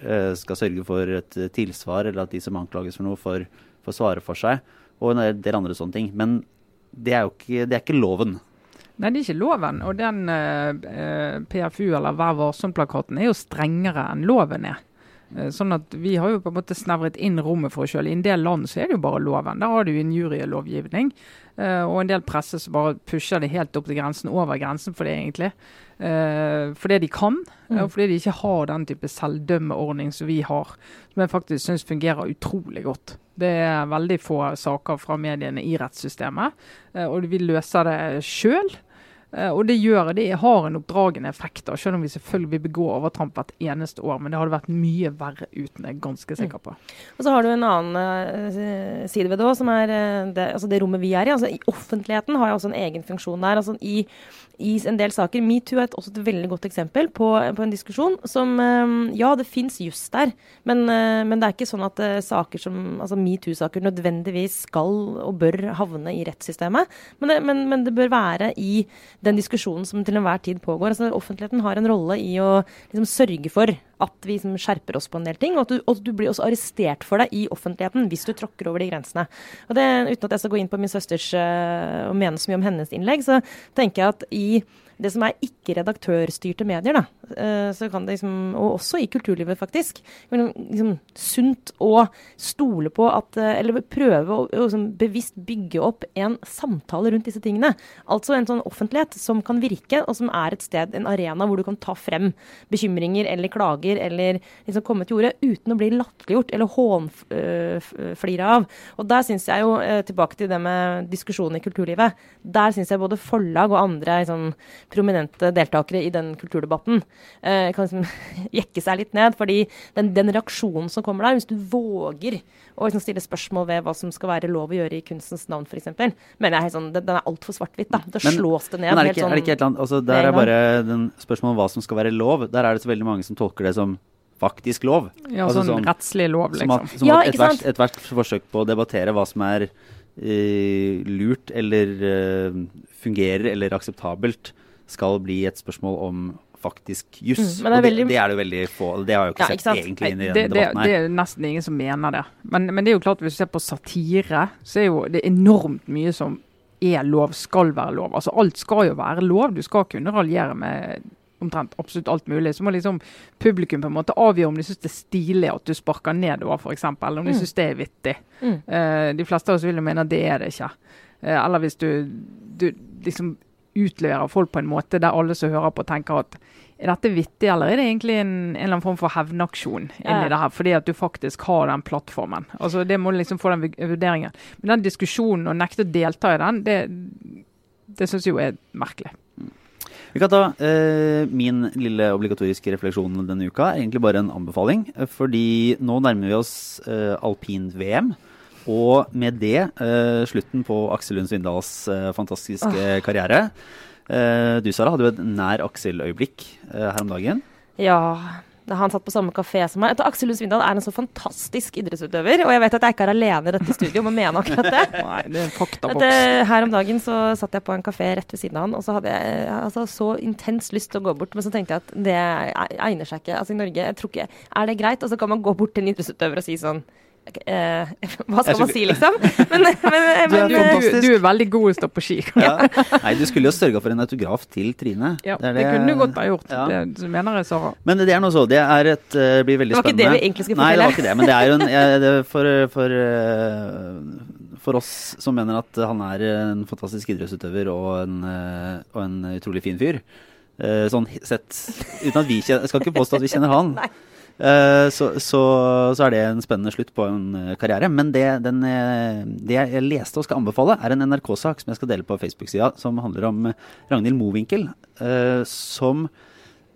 Skal sørge for et tilsvar, eller at de som anklages for noe, får får svare for seg, og en del andre sånne ting. Men det er jo ikke, det er ikke loven. Nei, det er ikke loven. Og den eh, PFU, eller Vær varsom-plakaten, er jo strengere enn loven er. Eh, sånn at Vi har jo på en måte snevret inn rommet for oss selv. I en del land så er det jo bare loven. Der har du injurielovgivning. Eh, og en del presse som bare pusher det helt opp til grensen, over grensen for det, egentlig. For fordi de kan, mm. og fordi de ikke har den type selvdømmeordning som vi har. Som jeg faktisk syns fungerer utrolig godt. Det er veldig få saker fra mediene i rettssystemet, eh, og vi løser det sjøl. Eh, og det gjør det har en oppdragende effekt, da, selv om vi selvfølgelig vil begå overtramp hvert eneste år. Men det hadde vært mye verre uten, jeg er ganske sikker på. Mm. Og så har du en annen uh, side ved det òg, som er uh, det, altså det, rommet vi er i. Altså i Offentligheten har jo også en egen funksjon der. altså i i en del saker. Metoo er også et veldig godt eksempel på, på en diskusjon som Ja, det fins juss der, men, men, det er ikke sånn at saker som altså metoo-saker nødvendigvis skal og bør havne i rettssystemet. Men det, men, men det bør være i den diskusjonen som til enhver tid pågår. Altså, offentligheten har en rolle i å liksom, sørge for at vi liksom skjerper oss på en del ting, og at, du, og du blir også arrestert for det i offentligheten hvis du tråkker over de grensene. Og det, Uten at jeg skal gå inn på min søsters uh, og mene så mye om hennes innlegg, så tenker jeg at i det som er ikke-redaktørstyrte medier, da, eh, så kan det liksom, og også i kulturlivet faktisk, liksom, sunt å stole på at eh, Eller prøve å, liksom, bevisst bygge opp en samtale rundt disse tingene. Altså en sånn offentlighet som kan virke, og som er et sted, en arena hvor du kan ta frem bekymringer eller klager eller liksom komme til orde uten å bli latterliggjort eller hånflira av. Og der syns jeg jo, eh, tilbake til det med diskusjonen i kulturlivet, der syns jeg både forlag og andre liksom, prominente deltakere i den kulturdebatten eh, kan liksom jekke seg litt ned. fordi den, den, reaksjonen som kommer der, hvis du våger å liksom stille spørsmål ved hva som skal være lov å gjøre i kunstens navn f.eks., mener jeg sånn, den, den er altfor svart-hvitt. Da Da slås det ned. Men er det ikke, helt sånn, er det ikke et eller annet, altså, Der er bare den spørsmålet om hva som skal være lov. Der er det så veldig mange som tolker det som faktisk lov. Ja, altså, sånn, sånn rettslig lov, liksom. Som, at, som ja, at ethvert et hvert forsøk på å debattere hva som er uh, lurt eller uh, fungerer eller akseptabelt, skal bli et spørsmål om faktisk juss. Mm, det, veldig... det, er det jo veldig få Det har jeg jo ikke ja, sett ikke egentlig inn i denne debatten her. Det er nesten ingen som mener det. Men, men, det er jo klart hvis du ser på satire, så er jo det enormt mye som er lov, skal være lov. Altså Alt skal jo være lov. Du skal kunne raljere med omtrent absolutt alt mulig. Så må liksom publikum på en måte avgjøre om de syns det er stilig at du sparker nedover, f.eks. Eller om de mm. syns det er vittig. Mm. Uh, de fleste av oss vil jo mene at det er det ikke. Uh, eller hvis du, du liksom utleverer folk på en måte der alle som hører på, tenker at er dette vittig, eller er det egentlig en, en eller annen form for hevnaksjon inni det her, fordi at du faktisk har den plattformen? Altså Det må liksom få den vurderingen. Men den diskusjonen, å nekte å delta i den, det, det syns jeg jo er merkelig. Vi kan ta eh, Min lille obligatoriske refleksjon denne uka er egentlig bare en anbefaling. Fordi nå nærmer vi oss eh, alpin-VM. Og med det uh, slutten på Aksel Lund Svindals uh, fantastiske oh. karriere. Uh, du Sara, hadde jo et nær Aksel-øyeblikk her om dagen. Ja. Da han satt på samme kafé som meg. Aksel Lund Svindal er en så fantastisk idrettsutøver. Og jeg vet at jeg ikke er alene i dette studioet om å mene akkurat det. Nei, det er en faktaboks. Her om dagen så satt jeg på en kafé rett ved siden av han, og så hadde jeg altså, så intens lyst til å gå bort, men så tenkte jeg at det egner seg ikke. Altså i Norge, jeg tror ikke Er det greit? Og så kan man gå bort til en idrettsutøver og si sånn Uh, hva skal man si, liksom? Men, men, du, er du, du, er veldig god å stå på ski. ja. Nei, du skulle jo sørga for en autograf til Trine. Ja, det, det, kunne du godt ha gjort. Ja. Det mener jeg, Sara. Men det er noe så. Det er et, uh, blir veldig spennende. Det var ikke det vi egentlig skulle fortelle. Nei, det var ikke det. Men det er jo en, jeg, for, for, uh, for, oss som mener at han er en fantastisk idrettsutøver og en, og en utrolig fin fyr. sånn sett Uten at vi kjenner Jeg skal ikke påstå at vi kjenner han. Nei. Eh, så, så, så, er det en spennende slutt på en eh, karriere. Men det, den, eh, det jeg leste og skal anbefale, er en NRK-sak som jeg skal dele på Facebook-sida, som handler om Ragnhild Mowinckel, som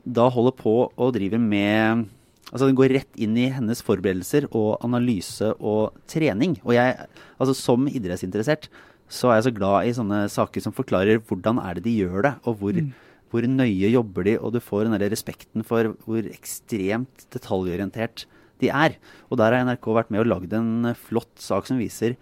da holder på og driver med Altså Den går rett inn i hennes forberedelser og analyse og trening. Og jeg, altså som idrettsinteressert, så er jeg så glad i sånne saker som forklarer hvordan er det de gjør det, og hvor mm hvor nøye jobber de, og du får den der respekten for hvor ekstremt detaljorientert de er. Og der har NRK vært med og lagd en flott sak som viser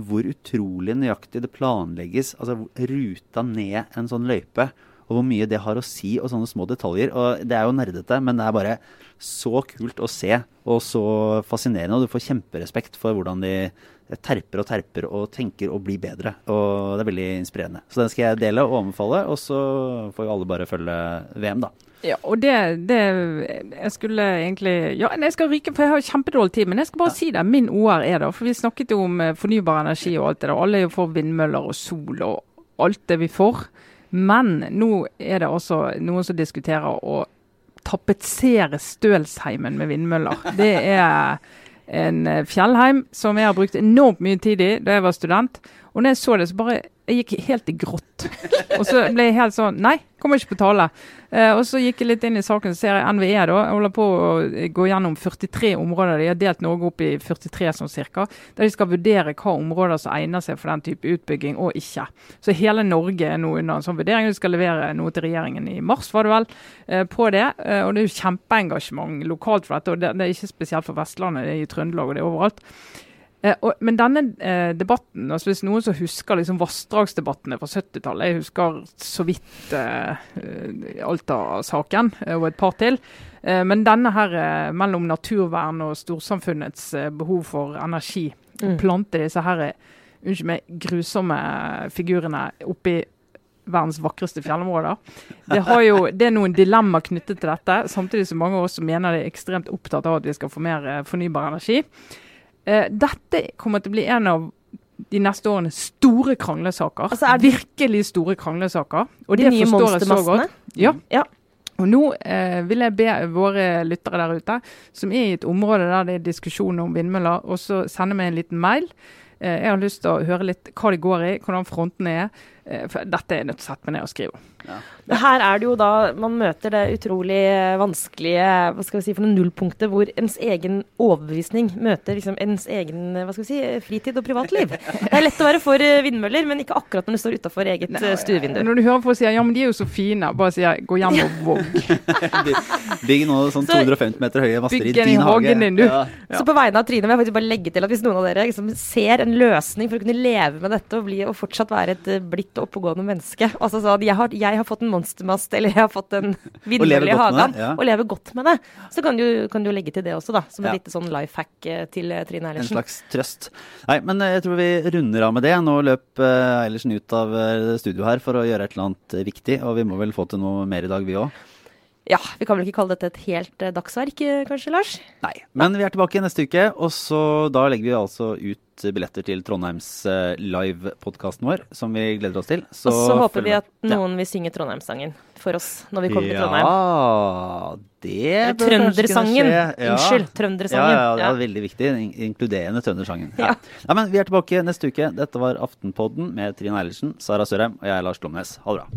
hvor utrolig nøyaktig det planlegges. Altså ruta ned en sånn løype, og hvor mye det har å si, og sånne små detaljer. Og det er jo nerdete, men det er bare så kult å se, og så fascinerende. Og du får kjemperespekt for hvordan de terper og terper og tenker å bli bedre. Og det er veldig inspirerende. Så den skal jeg dele og anbefale, og så får jo alle bare følge VM, da. Ja, og det, det, Jeg skulle egentlig Ja, jeg skal ryke, for jeg har kjempedårlig tid, men jeg skal bare ja. si det. Min OR er det. for vi snakket jo om eh, fornybar energi og alt det der. Alle er jo for vindmøller og sol og alt det vi får. Men nå er det også noen som diskuterer å tapetsere Stølsheimen med vindmøller. Det er en eh, fjellheim som jeg har brukt enormt mye tid i da jeg var student. Og når jeg så det, så bare Jeg gikk helt i grått. Og så ble jeg helt sånn Nei, kommer ikke på tale. Eh, og så gikk jeg litt inn i saken, så ser jeg NVE da, jeg holder på å gå gjennom 43 områder. De har delt Norge opp i 43 sånn cirka. Der de skal vurdere hva områder som egner seg for den type utbygging og ikke. Så hele Norge er nå under en sånn vurdering. De skal levere noe til regjeringen i mars, var det vel, eh, på det. Eh, og det er jo kjempeengasjement lokalt for dette. Og det, det er ikke spesielt for Vestlandet, det er i Trøndelag og det er overalt. Eh, og, men denne eh, debatten, altså hvis noen som husker liksom vassdragsdebattene fra 70-tallet Jeg husker så vidt eh, Alta-saken eh, og et par til. Eh, men denne her eh, mellom naturvern og storsamfunnets eh, behov for energi, Mm. plante disse her eh, unnskyld meg, grusomme figurene oppi verdens vakreste fjellområder. Det, har jo, det er noen dilemmaer knyttet til dette, samtidig som mange av oss mener de er ekstremt opptatt av at vi skal få mer eh, fornybar energi. Eh, dette kommer til å bli en av de neste årene store kranglesaker. Altså, er det- Virkelig store kranglesaker. Og De det nye forstår jeg så godt. Ja. Ja. Og nå eh, vil jeg be våre lyttere der ute, som er i et område der det er diskusjon om vindmøller, også sende meg en liten mail. Eh, jeg har lyst til å høre litt hva de går i, hvordan frontene er. Eh, for dette er jeg nødt til å sette meg ned og skrive. Men her er det jo da man møter det utrolig eh, vanskelige hva skal vi si, for noen nullpunktet hvor ens egen overbevisning møter liksom ens egen eh, hva skal vi si, fritid og privatliv. Det er lett å være for vindmøller, men ikke akkurat når du står utafor eget eh, stuevindu. Når du hører folk si ja, men de er jo så fine, bare sier jeg, gå hjem og våg. Bygg nå sånn 250 meter høye master i din hage. din. Ja. Så på vegne av Trine vil jeg faktisk bare legge til at hvis noen av dere liksom ser en løsning for å kunne leve med dette og, bli, og fortsatt være et eh, og oppegående menneske Altså sånn jeg har, jeg har fått en monstermast eller jeg har fått en vindmølle i hagen ja. og lever godt med det, så kan du, kan du legge til det også, da. Som et Ja. lite sånn life hack eh, til Trine Eilertsen. En slags trøst. Nei, men eh, jeg tror vi runder av med det. Nå løp eh, Eilertsen ut av eh, studio her for å gjøre et eller annet eh, viktig, og vi må vel få til noe mer i dag, vi òg. Ja, vi kan vel ikke kalle dette et helt eh, dagsverk, eh, kanskje, Lars? Nei. Men vi er tilbake neste uke, og så da legger vi altså ut billetter til Trondheims eh, live-podkasten vår, som vi gleder oss til. og så håper vi at noen vil synge Trondheimssangen for oss når vi kommer til Trondheim. Ja, det bør Trøndersangen. Ja. Unnskyld, Trøndersangen. ja, det Ja. er veldig viktig. in- Inkluderende Trøndersangen. Ja. Ja. ja, men Vi er tilbake neste uke. Dette var Aftenpodden med Trine Eilertsen, Sara Sørheim og jeg Lars Glomnes. Ha det bra.